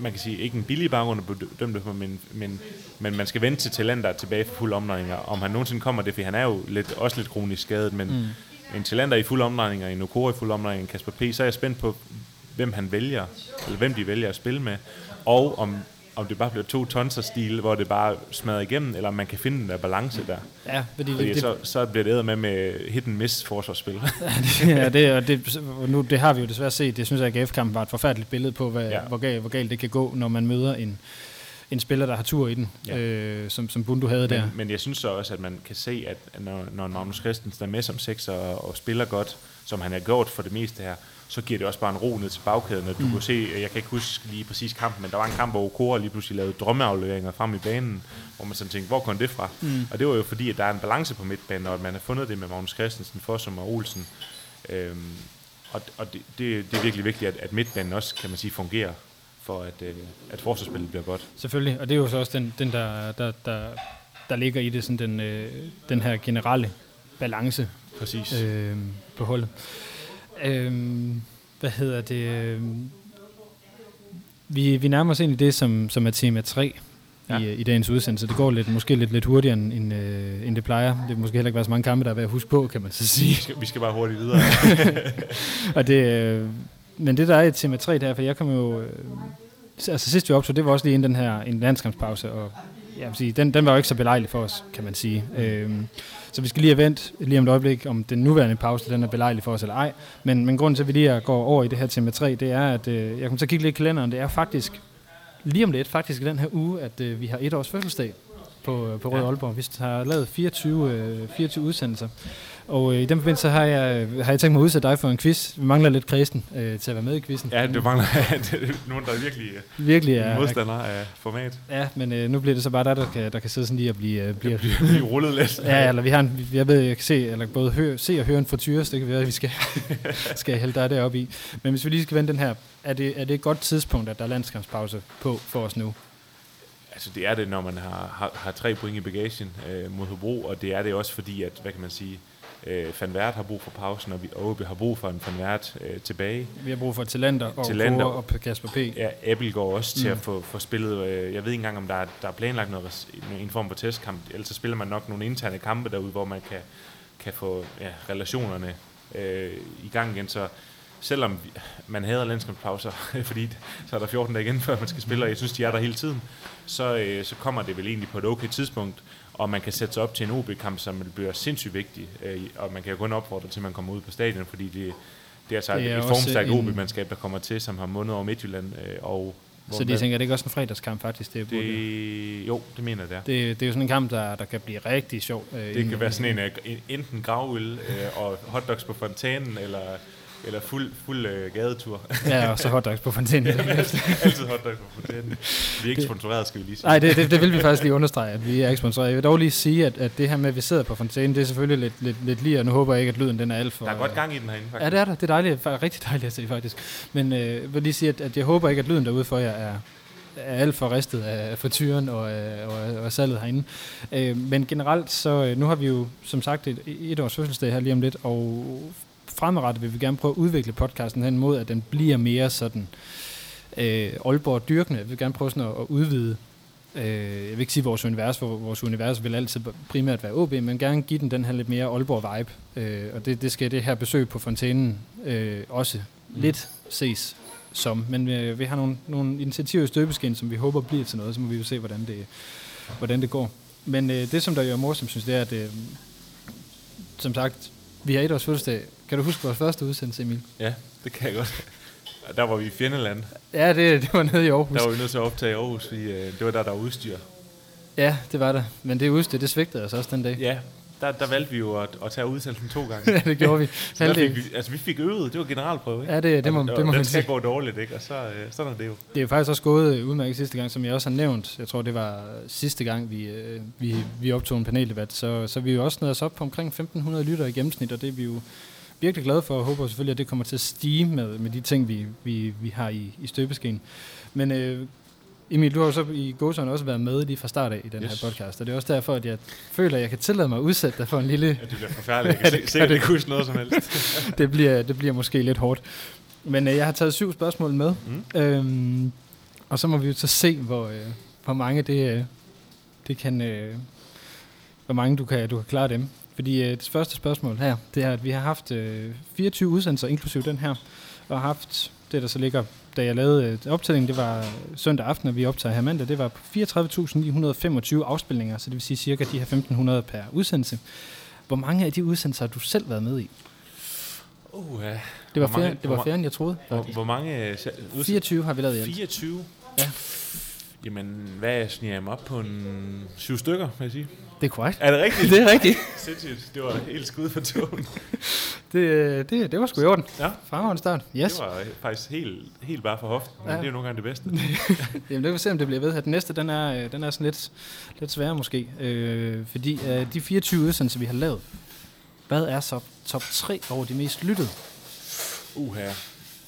S3: man kan sige, ikke en billig baggrund at dømme på, men, men, men man skal vente til talenter tilbage for fuld omdrejninger. Om han nogensinde kommer det, for han er jo lidt, også lidt kronisk skadet, men mm. En talenter i fuld omdrejninger, en Okoro i fuld omdrejninger, Kasper P., så er jeg spændt på, hvem han vælger, eller hvem de vælger at spille med, og om, om det bare bliver to tonser stil, hvor det bare smadrer igennem, eller om man kan finde den der balance der.
S2: Ja,
S3: fordi, fordi det, så, så bliver det med med hit and miss forsvarsspil.
S2: ja, det, og det, nu, det har vi jo desværre set. Det synes jeg, at AGF-kampen var et forfærdeligt billede på, hvad, ja. hvor, galt, hvor galt det kan gå, når man møder en, en spiller, der har tur i den, ja. øh, som, som Bundu havde
S3: men,
S2: der.
S3: Men jeg synes så også, at man kan se, at når, når Magnus Christensen er med som sekser og, og spiller godt, som han har gjort for det meste her, så giver det også bare en ro ned til bagkæden. Og du mm. kunne se, jeg kan ikke huske lige præcis kampen, men der var en kamp, hvor Okora lige pludselig lavede drømmeafleveringer frem i banen, hvor man sådan tænkte, hvor kom det fra? Mm. Og det var jo fordi, at der er en balance på midtbanen, og at man har fundet det med Magnus Christensen, Fossum og Olsen. Øhm, og og det, det, det er virkelig vigtigt, at, at midtbanen også, kan man sige, fungerer for at, øh, at forsvarsspillet bliver godt.
S2: Selvfølgelig, og det er jo så også den, den der, der, der, der ligger i det, sådan den, øh, den her generelle balance
S3: Præcis.
S2: Øh, på holdet. Øhm, hvad hedder det? Øhm, vi, vi nærmer os i det, som, som er tema 3 ja. i, i dagens udsendelse. Det går lidt, måske lidt, lidt hurtigere, end, end, øh, end det plejer. Det vil måske heller ikke være så mange kampe, der er ved at huske på, kan man så sige. Vi
S3: skal, vi skal bare hurtigt videre.
S2: og det, øh, men det, der er i tema 3, der, for jeg kom jo... Øh, altså sidst vi optog, det var også lige inden den her en landskampspause, og jeg vil sige, den, den var jo ikke så belejlig for os, kan man sige. Mm. Øhm, så vi skal lige have vendt lige om et øjeblik, om den nuværende pause den er belejlig for os eller ej. Men, men grunden til, at vi lige går over i det her tema 3, det er, at øh, jeg kommer til at kigge lidt i kalenderen. Det er faktisk lige om lidt, faktisk i den her uge, at øh, vi har et års fødselsdag på, på Rød
S3: Ja.
S2: Aalborg. Vi har lavet 24, øh, 24 udsendelser. Og øh, i den forbindelse har jeg, har jeg tænkt mig at udsætte dig for en quiz. Vi mangler lidt kristen øh, til at være med i quizzen.
S3: Ja, det mangler er nogen, der er virkelig øh,
S2: Virkelig
S3: ja,
S2: er, er
S3: modstandere af format.
S2: Ja, men øh, nu bliver det så bare dig, der kan, der kan sidde sådan lige og blive... Øh, blive
S3: Bliver, bliver rullet lidt.
S2: ja, eller vi har en, jeg ved, jeg kan se, eller både høre, se og høre en frityre, så det kan være, at vi skal, skal hælde dig deroppe i. Men hvis vi lige skal vende den her, er det, er det et godt tidspunkt, at der er landskampspause på for os nu?
S3: Altså det er det, når man har, har, har tre point i bagagen øh, mod Hobro, og det er det også fordi, at, hvad kan man sige, øh, Van Wert har brug for pausen, og vi OB har brug for en Van Wert øh, tilbage.
S2: Vi har brug for Talander og
S3: Talander.
S2: Og Kasper P.
S3: Ja, Abel går også til
S2: Mm.
S3: at få, få spillet, øh, jeg ved ikke engang, om der er, der er planlagt noget, en form for testkamp, ellers så spiller man nok nogle interne kampe derude, hvor man kan, kan få ja, relationerne øh, i gang igen, så selvom man hader landskampspauser, fordi så er der 14 dage igen, før man skal spille, og jeg synes, de er der hele tiden, så, øh, så kommer det vel egentlig på et okay tidspunkt, og man kan sætte sig op til en OB-kamp, som bliver sindssygt vigtig, øh, og man kan jo kun opfordre til, at man kommer ud på stadion, fordi det, det er altså
S2: Det er
S3: et formstærkt OB-mandskab, der kommer til, som har mundet over Midtjylland, øh, og
S2: Så de tænker, det er ikke også en fredagskamp faktisk? Det, burde-
S3: det, jo, det mener jeg, det er.
S2: det, det er jo sådan en kamp, der, der kan blive rigtig sjov. Øh,
S3: Det kan være sådan en, øh, en enten gravøl øh, og hotdogs på fontænen, eller, eller fuld, fuld øh, gadetur.
S2: Ja, og så hotdogs på fontænen.
S3: Altid hotdogs på fontænen. Vi er ikke sponsoreret, skal vi lige sige.
S2: Nej, det, det, det vil vi faktisk lige understrege, at vi er ikke sponsoreret. Jeg vil dog lige sige, at, at det her med, at vi sidder på fontænen, det er selvfølgelig lidt, lidt, lidt lige, og nu håber jeg ikke, at lyden den er alt for...
S3: Der er godt gang i den herinde, faktisk.
S2: Ja, det er der. Det er dejligt. Rigtig dejligt at se, faktisk. Men øh, jeg vil lige sige, at, at jeg håber ikke, at lyden derude for jer er, er alt for ristet af frityren og, øh, og, og salget herinde. Øh, men generelt, så øh, nu har vi jo som sagt et, et års fødselsdag her lige om lidt, og fremadrettet vil vi gerne prøve at udvikle podcasten hen mod, at den bliver mere sådan øh, Aalborg dyrkende. Jeg vil gerne prøve sådan at, at udvide Øh, jeg vil ikke sige vores univers, for vores univers vil altid primært være OB, men gerne give den den her lidt mere Aalborg-vibe. Øh, og det, det skal det her besøg på fontænen øh, også
S3: Mm.
S2: lidt ses som. Men øh, vi har nogle, nogle initiativer i støbeskin, som vi håber bliver til noget, så må vi jo se, hvordan det, hvordan det går. Men øh, det, som der jo er morsomt, synes det er, at øh, som sagt, vi har et års fødselsdag. Kan du huske vores første udsendelse, Emil?
S3: Ja, det kan jeg godt. Der var vi i Fjendeland.
S2: Ja, det, det var nede i Aarhus.
S3: Der var vi nødt til at optage i Aarhus, fordi øh, det var der, der var udstyr.
S2: Ja, det var det. Men det udstyr, det svigtede os også den dag.
S3: Ja, der, der valgte vi jo at, at tage udsendelsen to gange.
S2: Ja, det gjorde vi.
S3: Så fik vi, altså vi fik øvet, det var generalprøve, ikke?
S2: Ja, det, det må,
S3: Og-
S2: det
S3: og
S2: må
S3: den
S2: man
S3: skal
S2: sige.
S3: gå dårligt, ikke? Og så, øh, sådan er det jo.
S2: Det er jo faktisk også gået øh, udmærket sidste gang, som jeg også har nævnt. Jeg tror, det var sidste gang, vi, øh, vi, vi optog en paneldebat. Så, så vi er jo også nået os op på omkring 1500 lytter i gennemsnit, og det er vi jo virkelig glade for, og håber selvfølgelig, at det kommer til at stige med, med de ting, vi, vi, vi har i, i støbeskeen. Men øh, Emil, du har jo så i Gåsøjne også været med lige fra start af i den
S3: Yes.
S2: her podcast, og det er også derfor, at jeg føler, at jeg kan tillade mig at udsætte dig for en lille...
S3: Ja, det bliver forfærdeligt. Jeg kan sikkert
S2: det.
S3: ikke huske noget som helst.
S2: det, bliver, det bliver måske lidt hårdt. Men øh, jeg har taget syv spørgsmål med,
S3: Mm.
S2: øhm, og så må vi jo så se, hvor, øh, hvor mange det, øh, det kan, øh, hvor mange du kan, du kan klare dem. Fordi øh, det første spørgsmål her, det er, at vi har haft øh, 24 udsendelser, inklusive den her, og har haft det, der så ligger, da jeg lavede øh, optællingen, det var søndag aften, og vi optager her mandag, det var på 34.925 afspilninger, så det vil sige cirka de her 1.500 per udsendelse. Hvor mange af de udsendelser har du selv været med i?
S3: Uh, ja.
S2: Det var,
S3: Hvor mange-
S2: det var flere, end jeg troede.
S3: Hvor, hvor mange... øh, sa- udsend-
S2: 24 har vi lavet i alt.
S3: 24?
S2: Ja.
S3: Jamen, hvad sniger jeg mig op på en syv stykker, vil jeg sige?
S2: Det er korrekt.
S3: Er det rigtigt?
S2: Det er rigtigt.
S3: Sindssygt. Det var helt skud for tågen.
S2: Det, øh, det, det var sgu i orden.
S3: Ja.
S2: Fremragende start. Yes.
S3: Det var faktisk helt, helt bare for hoften, men
S2: Ja.
S3: det er jo nogle gange det bedste.
S2: Jamen, det vil vi se, om det bliver ved her. Den næste, den er, øh, den er sådan lidt, lidt sværere måske. Øh, fordi øh, de 24 udsendelser, vi har lavet, hvad er så top 3 over de mest lyttede?
S3: Uha.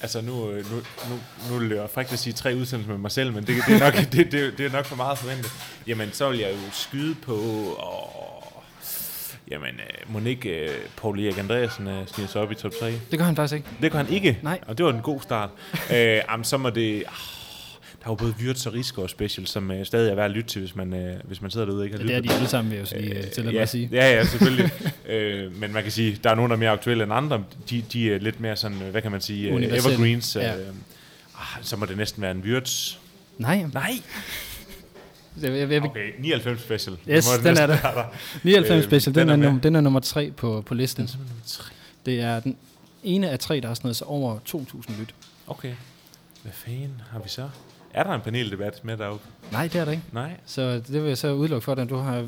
S3: Altså nu, øh, nu, nu, nu vil jeg frækt at sige tre udsendelser med mig selv, men det, det, er, nok, det, det, det er nok for meget forventet. Jamen, så vil jeg jo skyde på... Åh, jamen, øh, Monique øh, Paul Erik Andreasen øh, sniger sig op i top 3.
S2: Det gør han faktisk ikke.
S3: Det kan han ikke.
S2: Nej.
S3: Og det var en god start. øh, jamen, så må det... Ah, der er jo både Wirtz og Rigsgaard Special, som øh, stadig er værd at lytte til, hvis man, øh, hvis man sidder derude ikke har
S2: Ja, det er de alle sammen, vil jeg jo lige øh, til
S3: ja,
S2: at sige.
S3: Ja, ja, selvfølgelig. øh, men man kan sige, der er nogen, der er mere aktuelle end andre. De, de er lidt mere sådan, øh, hvad kan man sige, øh, evergreens.
S2: Ja.
S3: Øh, ah, så må det næsten være en Wirtz.
S2: Nej,
S3: Nej!
S2: jeg, jeg, jeg,
S3: Okay, 99 special.
S2: Yes,
S3: det
S2: den er der.
S3: være
S2: 99
S3: Øh,
S2: special, den,
S3: den er
S2: er,
S3: med.
S2: num- den er nummer 3 på, på listen.
S3: Den er nummer tre.
S2: Det er den ene af tre, der har snedet sig over 2.000 lyt.
S3: Okay. Hvad fanden har vi så? Er der en paneldebat med deroppe?
S2: Nej, det er der ikke.
S3: Nej.
S2: Så det vil jeg så udelukke for dig. Du har...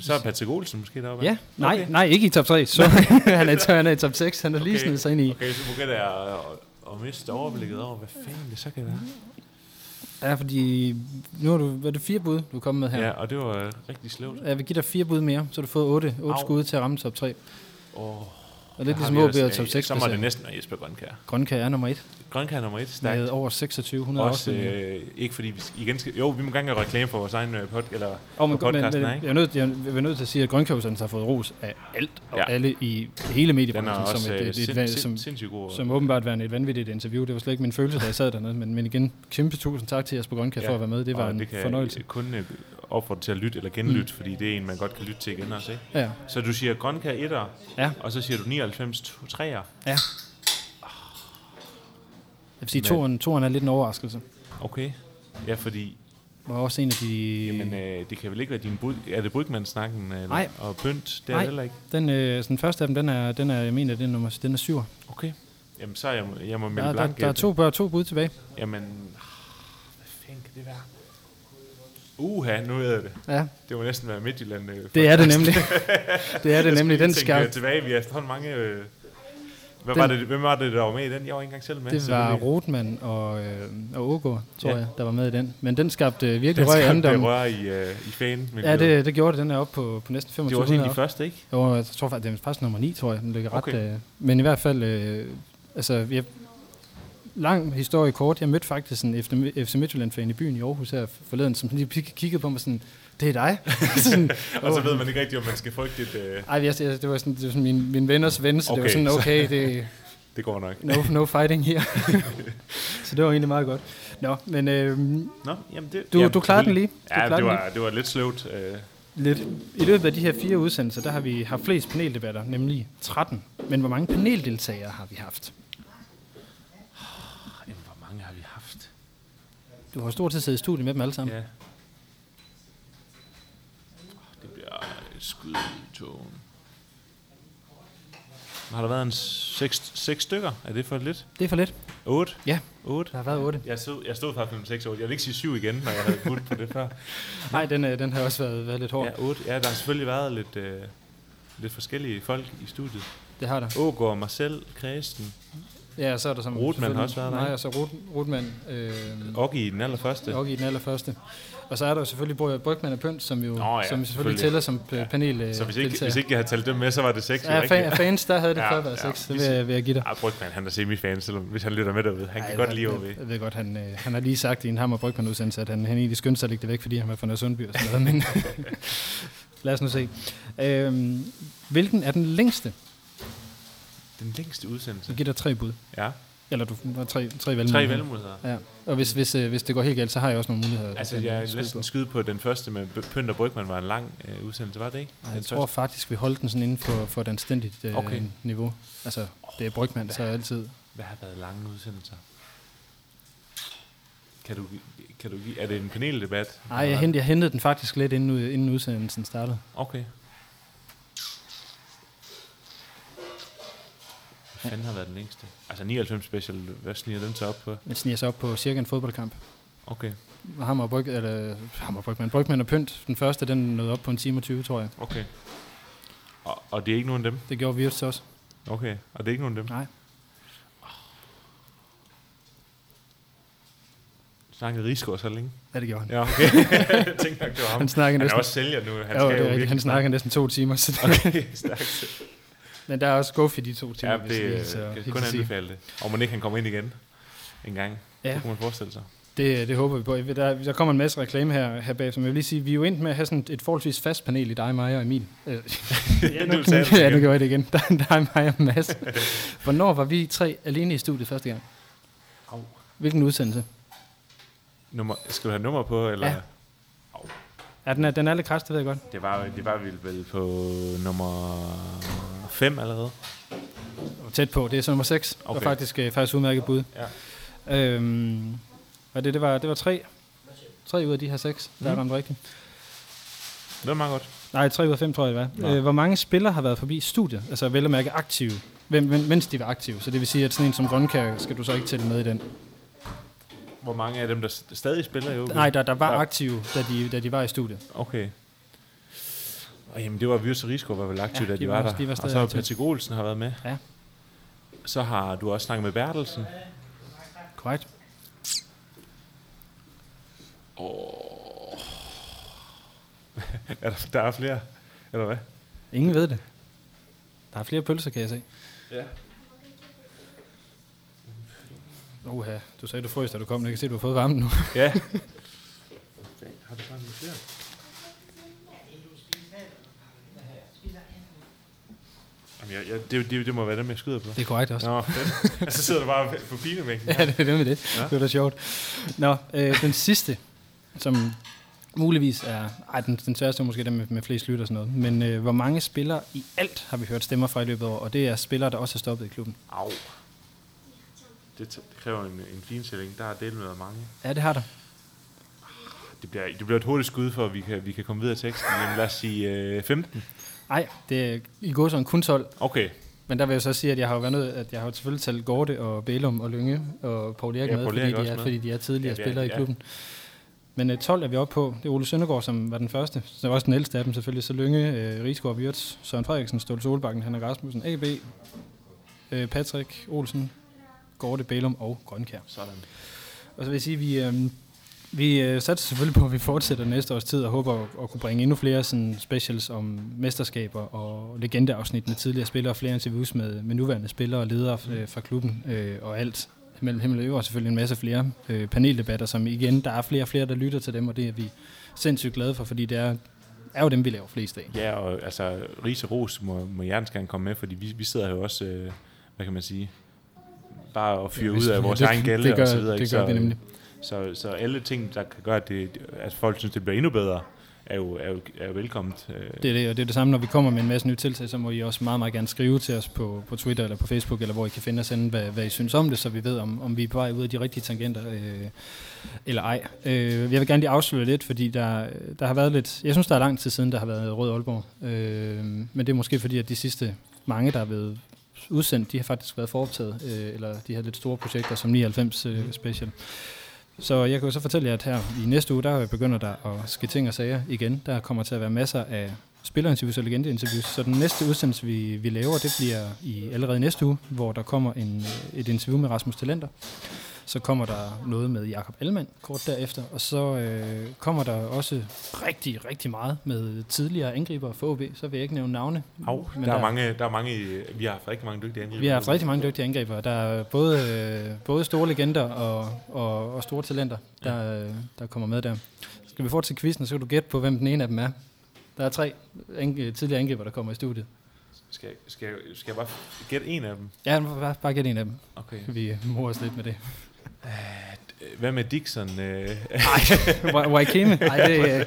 S3: Så er Patrick Olsen måske deroppe?
S2: Ja, nej,
S3: Okay.
S2: nej, ikke i top 3. Så han, er, han er i top 6. Han er lige
S3: Okay.
S2: snedet sig ind i.
S3: Okay, så begynder jeg at, at, at miste overblikket over, hvad fanden det så kan være.
S2: Ja, fordi nu har du, hvad det, fire bud, du er kommet med her.
S3: Ja, og det var øh, rigtig sløvt.
S2: Jeg vil give dig fire bud mere, så har du fået otte, otte
S3: Au.
S2: skud til at ramme top 3.
S3: Oh,
S2: Og lidt ligesom OB og top 6
S3: Så må det næsten være Jesper Grønkær.
S2: Grønkær er nummer 1
S3: Grønkær er nummer et, stærkt.
S2: med over 2600
S3: Også, øh, ikke fordi vi igen skal, jo, vi må gerne reklame for vores egen øh, pod, eller
S2: Og men,
S3: podcasten,
S2: men,
S3: ikke?
S2: jeg, er nødt, jeg er nødt til at sige, at Grønkær har fået ros af alt og
S3: Ja.
S2: alle i hele
S3: er
S2: mediebranchen,
S3: også
S2: som, et,
S3: øh,
S2: et, et,
S3: sind,
S2: et,
S3: sind,
S2: som,
S3: sindssygt god.
S2: som åbenbart værende et vanvittigt interview. Det var slet ikke min følelse, da jeg sad dernede, men, men igen, kæmpe tusind tak til Jesper Grønkær
S3: Ja.
S2: for at være med. Det var
S3: og
S2: en
S3: det kan
S2: fornøjelse.
S3: Kun øh, opfordre til at lytte eller genlytte, mm. fordi det er en, man godt kan lytte til igen også, ikke?
S2: Ja,
S3: Så du siger Grønkær 1'er,
S2: Ja.
S3: og så siger du 99 3'er.
S2: ja. Jeg vil sige, toren, toren er lidt en overraskelse.
S3: Okay. Ja, fordi
S2: Var også en af de...
S3: jamen, øh, det kan vel ikke være din bud... Er det Brygman-snakken? Eller?
S2: Nej.
S3: Og Pynt? Det er
S2: Nej.
S3: heller ikke.
S2: Den, øh, den første af dem, den er, den er jeg mener, den er, nummer, den er syv.
S3: Okay. Jamen, så er jeg, jeg må melde
S2: Der, der,
S3: blank.
S2: der, er to, to bud tilbage.
S3: Jamen, ah, hvad fanden kan det være? Uha, nu jeg det.
S2: Ja,
S3: Det må næsten være Midtjylland. Øh,
S2: det er det nemlig. det er det nemlig. Den skal...
S3: øh, tilbage. Vi har efterhånden mange... Øh, hvad
S2: Den-
S3: var det, hvem var det, der var med i den? Jeg var ikke engang selv med.
S2: Det var Rotman og, øh, og Ågaard, tror
S3: Ja.
S2: jeg, der var med i den. Men den skabte øh, virkelig
S3: Den
S2: røg i andom.
S3: rør i, øh, i fan
S2: Ja, det, det gjorde det. Den er oppe på, på næsten
S3: det var også en af
S2: 2500.
S3: de første, ikke?
S2: Jo, jeg tror faktisk, det er faktisk nummer 9, tror jeg. Den ligger ret,
S3: Okay.
S2: øh, men i hvert fald, øh, altså, jeg, lang historie kort. Jeg mødte faktisk en FC Midtjylland-fan i byen i Aarhus her forleden, som lige kiggede på mig sådan, det er dig. sådan,
S3: Og så ved man ikke rigtigt, om man skal frygte et... Øh,
S2: Ej, jeg, jeg, det var sådan, det var sådan min, min venners ven, så okay, det var sådan,
S3: så-
S2: okay, det,
S3: det går nok.
S2: no, no fighting her. så det var egentlig meget godt. Nå, men øh,
S3: Nå, jamen det...
S2: du,
S3: jamen,
S2: du klarede den lige. Du
S3: Ja, det var, det var lidt sløvt. Øh,
S2: lige. Lidt. I løbet af de her fire udsendelser, der har vi haft flest paneldebatter, nemlig 13. Men hvor mange paneldeltagere har vi haft?
S3: jamen, hvor mange har vi haft?
S2: Du har stort set siddet i studiet med dem alle sammen.
S3: Ja. Det bliver et skud i togen. Har der været en seks, seks stykker? Er det for lidt?
S2: Det er for lidt.
S3: 8?
S2: Ja.
S3: 8?
S2: Der har været 8.
S3: Jeg stod, jeg stod faktisk med 6 8. Jeg vil ikke sige 7 igen, når jeg havde budt på det før.
S2: Nej, den, øh, den har også været, været lidt hård.
S3: Ja, 8. Ja, der har selvfølgelig været lidt, øh, lidt forskellige folk i studiet.
S2: Det har der.
S3: Ågaard, Marcel, Kristen,
S2: Ja, og så er der som...
S3: Rothmann har også været der,
S2: Nej, og så Rot, Rotman. Øh,
S3: Oggi i den allerførste.
S2: og i den allerførste. Og så er der jo selvfølgelig Bry- Brygman og Pynt, som jo
S3: Nå ja,
S2: som selvfølgelig,
S3: selvfølgelig.
S2: tæller som ja. panel øh,
S3: Så hvis ikke,
S2: deltager.
S3: hvis ikke jeg havde talt dem med, så var det 6.
S2: Ja, fa- fans, der havde det
S3: Ja,
S2: før været
S3: ja.
S2: 6, det vil, jeg- vil jeg give dig.
S3: Ah, Brygman, han er semi-fan, selvom hvis han lytter med derude. Han kan
S2: Ej,
S3: godt lide OB.
S2: jeg, ved godt, han, øh, han har lige sagt i en Hammer Brygman udsendelse, at han, han egentlig skyndte sig at lægge det væk, fordi han var fra Sundby og sådan noget, men lad os nu se. Øhm, hvilken er den længste?
S3: Den længste udsendelse.
S2: Så giver dig tre bud.
S3: Ja,
S2: Eller du har tre, tre valgmuligheder.
S3: tre valgmuligheder.
S2: Ja. Og hvis, hvis, øh, hvis det går helt galt, så har jeg også nogle muligheder.
S3: Altså,
S2: øh,
S3: jeg er næsten
S2: på.
S3: skyde på den første med Pynt og Brygman var en lang øh, udsendelse, var det ikke?
S2: Ej,
S3: Den
S2: jeg tror faktisk, vi holdt den sådan inden for, for et anstændigt øh,
S3: Okay.
S2: niveau. Altså, det er Brygman, så altid.
S3: Hvad har været lange udsendelser? Kan du, kan du er det en paneldebat?
S2: Nej, jeg, hentede, jeg hentede den faktisk lidt inden, inden udsendelsen startede.
S3: Okay. Hvad fanden har været den længste? Altså 99 special, hvad sniger den så op på?
S2: Den sniger sig op på cirka en fodboldkamp.
S3: Okay,
S2: Hammer og Bryg, eller Hammer og Brygman. Brygman og Pynt, den første, den nåede op på en time og 20, tror jeg.
S3: okay. Og, og det er ikke nogen af dem?
S2: Det gjorde Wirtz også.
S3: Okay, og det er ikke nogen af dem?
S2: Nej.
S3: Snakkede Rigsgaard så længe?
S2: Ja, det gjorde han.
S3: Ja, okay. jeg tænkte nok, det var ham.
S2: Han snakkede
S3: Han er
S2: næsten,
S3: også sælger nu. Han
S2: jo,
S3: skal
S2: det,
S3: jo
S2: rigtigt. han snakker næsten to timer. Så
S3: Okay, stærkt.
S2: Men der er også guf i de to timer,
S3: Ja,
S2: hvis
S3: det
S2: lige så
S3: kan kun anbefale det. Og må ikke han kommer ind igen en gang.
S2: Ja.
S3: Det kunne man forestille sig.
S2: Det, det håber vi på. Der, der kommer en masse reklame her, her bag, som jeg vil lige sige, vi er jo endt med at have sådan et forholdsvis fast panel i dig, mig og Emil. Øh, ja,
S3: Nu
S2: ja, nu gør jeg det igen. Der, er mig og Mads. Hvornår var vi tre alene i studiet første gang?
S3: Au.
S2: Hvilken udsendelse?
S3: Nummer, skal du have nummer på? Eller?
S2: Ja. Ja, den er, den er lidt kræst, det ved jeg godt.
S3: Det var, det var vel, vel på nummer 5 allerede.
S2: Tæt på, det er så nummer 6. Okay.
S3: Okay.
S2: var faktisk, øh, faktisk udmærket bud.
S3: Ja.
S2: Øhm, hvad det, det var, det var tre. Tre ud af de her seks, der
S3: Mm.
S2: er ramt rigtigt.
S3: Det var meget godt.
S2: Nej, tre ud af fem, tror jeg, det var. Øh, hvor mange spillere har været forbi studiet? Altså vel at mærke aktive, hvem, hvem, mens de var aktive. Så det vil sige, at sådan en som Grønkær skal du så ikke tælle med i den.
S3: Hvor mange af dem, der stadig spiller i OB?
S2: Nej, der, der var
S3: Ja.
S2: aktive, da de, da de var i studiet.
S3: Okay. Og jamen, det var Vyrs Rigsgaard var vel aktive,
S2: Ja,
S3: da de, var,
S2: var
S3: der.
S2: de var
S3: og så har. Patrick Olsen har været med.
S2: Ja.
S3: Så har du også snakket med Bertelsen.
S2: Korrekt.
S3: Oh. er der, der er flere, eller hvad?
S2: Ingen ved det. Der er flere pølser, kan jeg se.
S3: Ja.
S2: Uha, du sagde, du frøs, da du kom. Jeg kan se, du har fået varmen nu.
S3: Ja. har du snakket med flere? Jamen, jeg, jeg, det, det, det må være dem, jeg skyder på.
S2: Det er korrekt også.
S3: Nå, fedt. så sidder du bare på pinebænken.
S2: Ja, det er det med det.
S3: Ja.
S2: Det var da sjovt. Nå, øh, den sidste, som muligvis er... Ej, den, den sværeste er måske dem med, med flest lytter og sådan noget. Men øh, hvor mange spillere i alt har vi hørt stemmer fra i løbet af år? Og det er spillere, der også er stoppet i klubben.
S3: Au. Det, det kræver en, en finstilling. Der er delt med mange.
S2: Ja, det har der.
S3: Det bliver, det bliver et hurtigt skud for, at vi kan, vi kan komme videre i teksten. Jamen, lad os sige øh, 15.
S2: Nej, det er i går sådan kun 12.
S3: Okay.
S2: Men der vil jeg så sige, at jeg har jo været nødt, at jeg har selvfølgelig talt Gorte og Bælum og Lynge og Paul Erik
S3: Ja,
S2: med, fordi, de er,
S3: med.
S2: fordi de er tidligere
S3: Ja, er-
S2: spillere i
S3: ja.
S2: klubben. Men uh, 12 er vi oppe på. Det er Ole Søndergaard, som var den første. Så var også den ældste af dem selvfølgelig. Så Lynge, uh, Rigsgaard, Wirtz, Søren Frederiksen, Ståle Solbakken, Henrik Rasmussen, AB, uh, Patrick Olsen, Gorte, Bælum og Grønkær.
S3: Sådan.
S2: Og så vil jeg sige, at vi, øhm, vi øh, satser selvfølgelig på, at vi fortsætter næste års tid og håber at, at kunne bringe endnu flere sådan, specials om mesterskaber og legendeafsnit med tidligere spillere og flere interviews med, med nuværende spillere og ledere øh, fra klubben øh, og alt mellem himmel og. Og selvfølgelig en masse flere øh, paneldebatter, som igen, der er flere og flere, der lytter til dem, og det er vi sindssygt glade for, fordi det er, er jo dem, vi laver flest af.
S3: Ja, og altså, Riese Ros må, må hjertens gerne komme med, fordi vi, vi sidder jo også, øh, hvad kan man sige, bare at fyre
S2: Ja,
S3: ud af vores
S2: det-
S3: egen gælde
S2: det gør,
S3: og så videre.
S2: Det
S3: ikke?
S2: gør
S3: så,
S2: vi nemlig.
S3: Så, så alle ting, der kan gøre, at, det, at folk synes, det bliver endnu bedre, er jo, er jo, er jo velkomment. Øh.
S2: Det er det, og det er det samme, når vi kommer med en masse nye tiltag, så må I også meget, meget gerne skrive til os på, på Twitter eller på Facebook, eller hvor I kan finde os inde, hvad, hvad I synes om det, så vi ved, om, om vi er på vej ud af de rigtige tangenter, øh, eller ej. Øh, jeg vil gerne lige afsløre lidt, fordi der, der har været lidt, jeg synes, der er lang tid siden, der har været Rød Aalborg, øh, men det er måske fordi, at de sidste mange, der er blevet udsendt, de har faktisk været foretaget, øh, eller de her lidt store projekter, som 99 øh, Special. Så jeg kan jo så fortælle jer, at her i næste uge, der begynder der at ske ting og sager igen. Der kommer til at være masser af spillerinterviews og legendeinterviews. Så den næste udsendelse, vi, vi laver, det bliver i allerede næste uge, hvor der kommer en, et interview med Rasmus Talenter. Så kommer der noget med Jakob Ellemann kort derefter, og så øh, kommer der også rigtig, rigtig meget med tidligere angriber for OB. Så vil jeg ikke nævne navne.
S3: Au,
S2: men
S3: der, er mange, der er mange, vi har haft rigtig mange dygtige angriber.
S2: Vi har haft rigtig mange dygtige angriber. Der er både, øh, både store legender og, og, og store talenter, der, øh, der kommer med der. Skal vi fortsætte quizzen, så kan du gætte på, hvem den ene af dem er. Der er tre ang- tidligere angriber, der kommer i studiet.
S3: Skal, skal, skal jeg bare gætte en af dem?
S2: Ja, bare, bare gætte en af dem.
S3: Okay.
S2: Vi morer os lidt med det.
S3: Hvad med Dixon? Øh,
S2: Wa- Waikeme? Nej, det, øh,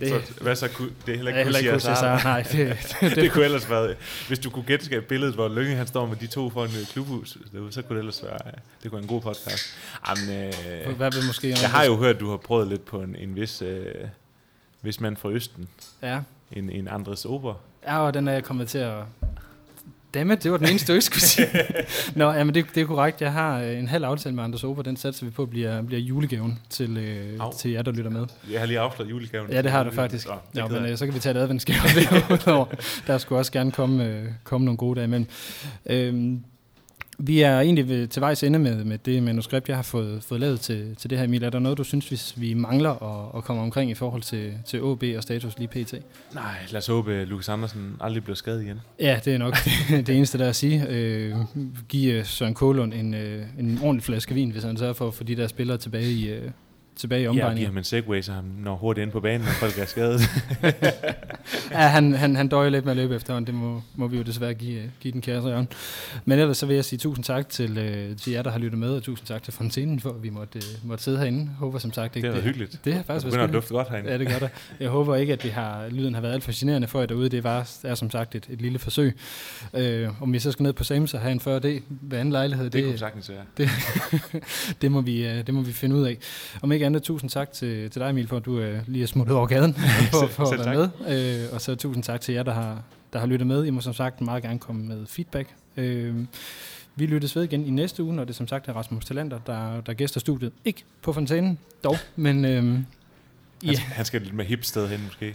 S2: det,
S3: så, hvad så? Ku- Det er heller
S2: er
S3: ikke Kusi
S2: Kusi
S3: Azar.
S2: Nej, det, det,
S3: det kunne ellers være, hvis du kunne genskabe billedet, hvor Lønge han står med de to foran et klubhus, så kunne det ellers være, det kunne være en god podcast. Jamen, øh,
S2: hvad vil måske...
S3: jeg har jo hørt, at du har prøvet lidt på en, en vis, øh, vis mand fra Østen,
S2: Ja,
S3: en, en Andres Ober.
S2: Ja, og den er jeg kommet til at... Dammit, det var den eneste, du ikke skulle sige. Nå, jamen det, det er korrekt. Jeg har øh, en halv aftale med Anders Ober. Den satser vi på bliver, bliver julegaven til, øh,
S3: Au.
S2: til jer, der lytter med.
S3: Jeg har lige afsløret julegaven.
S2: Ja, det har du faktisk.
S3: Det
S2: Ja, men øh, så kan vi tage et adventsgave derudover. Der skulle også gerne komme, øh, komme nogle gode dage imellem. Øhm, vi er egentlig ved, til vejs ende med, med det manuskript, jeg har fået, fået lavet til, til det her, Emil. Er der noget, du synes, vi, vi mangler at, at komme omkring i forhold til, til OB og status lige pt?
S3: Nej, lad os håbe, at Lukas Andersen aldrig bliver skadet igen.
S2: Ja, det er nok det, det eneste, der er at sige. Øh, giv øh, Søren Kålund en, øh, en ordentlig flaske vin, hvis han sørger for at få de der spillere tilbage i, øh, tilbage i
S3: Ja, giver
S2: omdrejningen.
S3: ham en segway, så han når hurtigt ind på banen, når folk er skadet.
S2: Ja, han, han, han døjer lidt med at løbe efterhånden. Det må, må vi jo desværre give, øh, give den kære Søren. Men ellers så vil jeg sige tusind tak til, øh, til jer, der har lyttet med, og tusind tak til Fontenen for, at vi måtte, øh, måtte sidde herinde. Håber som sagt
S3: det
S2: ikke,
S3: har været hyggeligt.
S2: Det har
S3: Det
S2: faktisk
S3: begynder at
S2: været
S3: dufte godt herinde.
S2: Ja, det gør det. Jeg håber ikke, at det har, lyden har været alt for generende for jer derude. Det var, er som sagt et, et lille forsøg. Øh, om vi så skal ned på Sams og have en 40D ved anden lejlighed,
S3: Det,
S2: det,
S3: kunne vi sagtens være.
S2: det, må vi, øh, det må vi finde ud af. Om ikke andet, tusind tak til, til dig, Emil, for at du øh, lige er smuttet over gaden for, for at være med. Øh, og så tusind tak til jer, der har, der har lyttet med. I må som sagt meget gerne komme med feedback. Øh, vi lyttes ved igen i næste uge, når det som sagt er Rasmus Talander, der, der gæster studiet. Ikke på fontænen, dog, men øhm,
S3: Han,
S2: ja,
S3: skal, han skal lidt mere hip sted hen måske.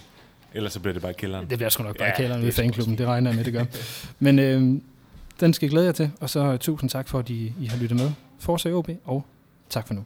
S3: Ellers så bliver det bare kælderen.
S2: det bliver sgu nok bare
S3: Ja,
S2: kælderen
S3: det
S2: ved fanklubben, det regner jeg med, det gør. Men øhm, den skal jeg glæde jer til, og så tusind tak for, at I, I har lyttet med. Forza OB, og tak for nu.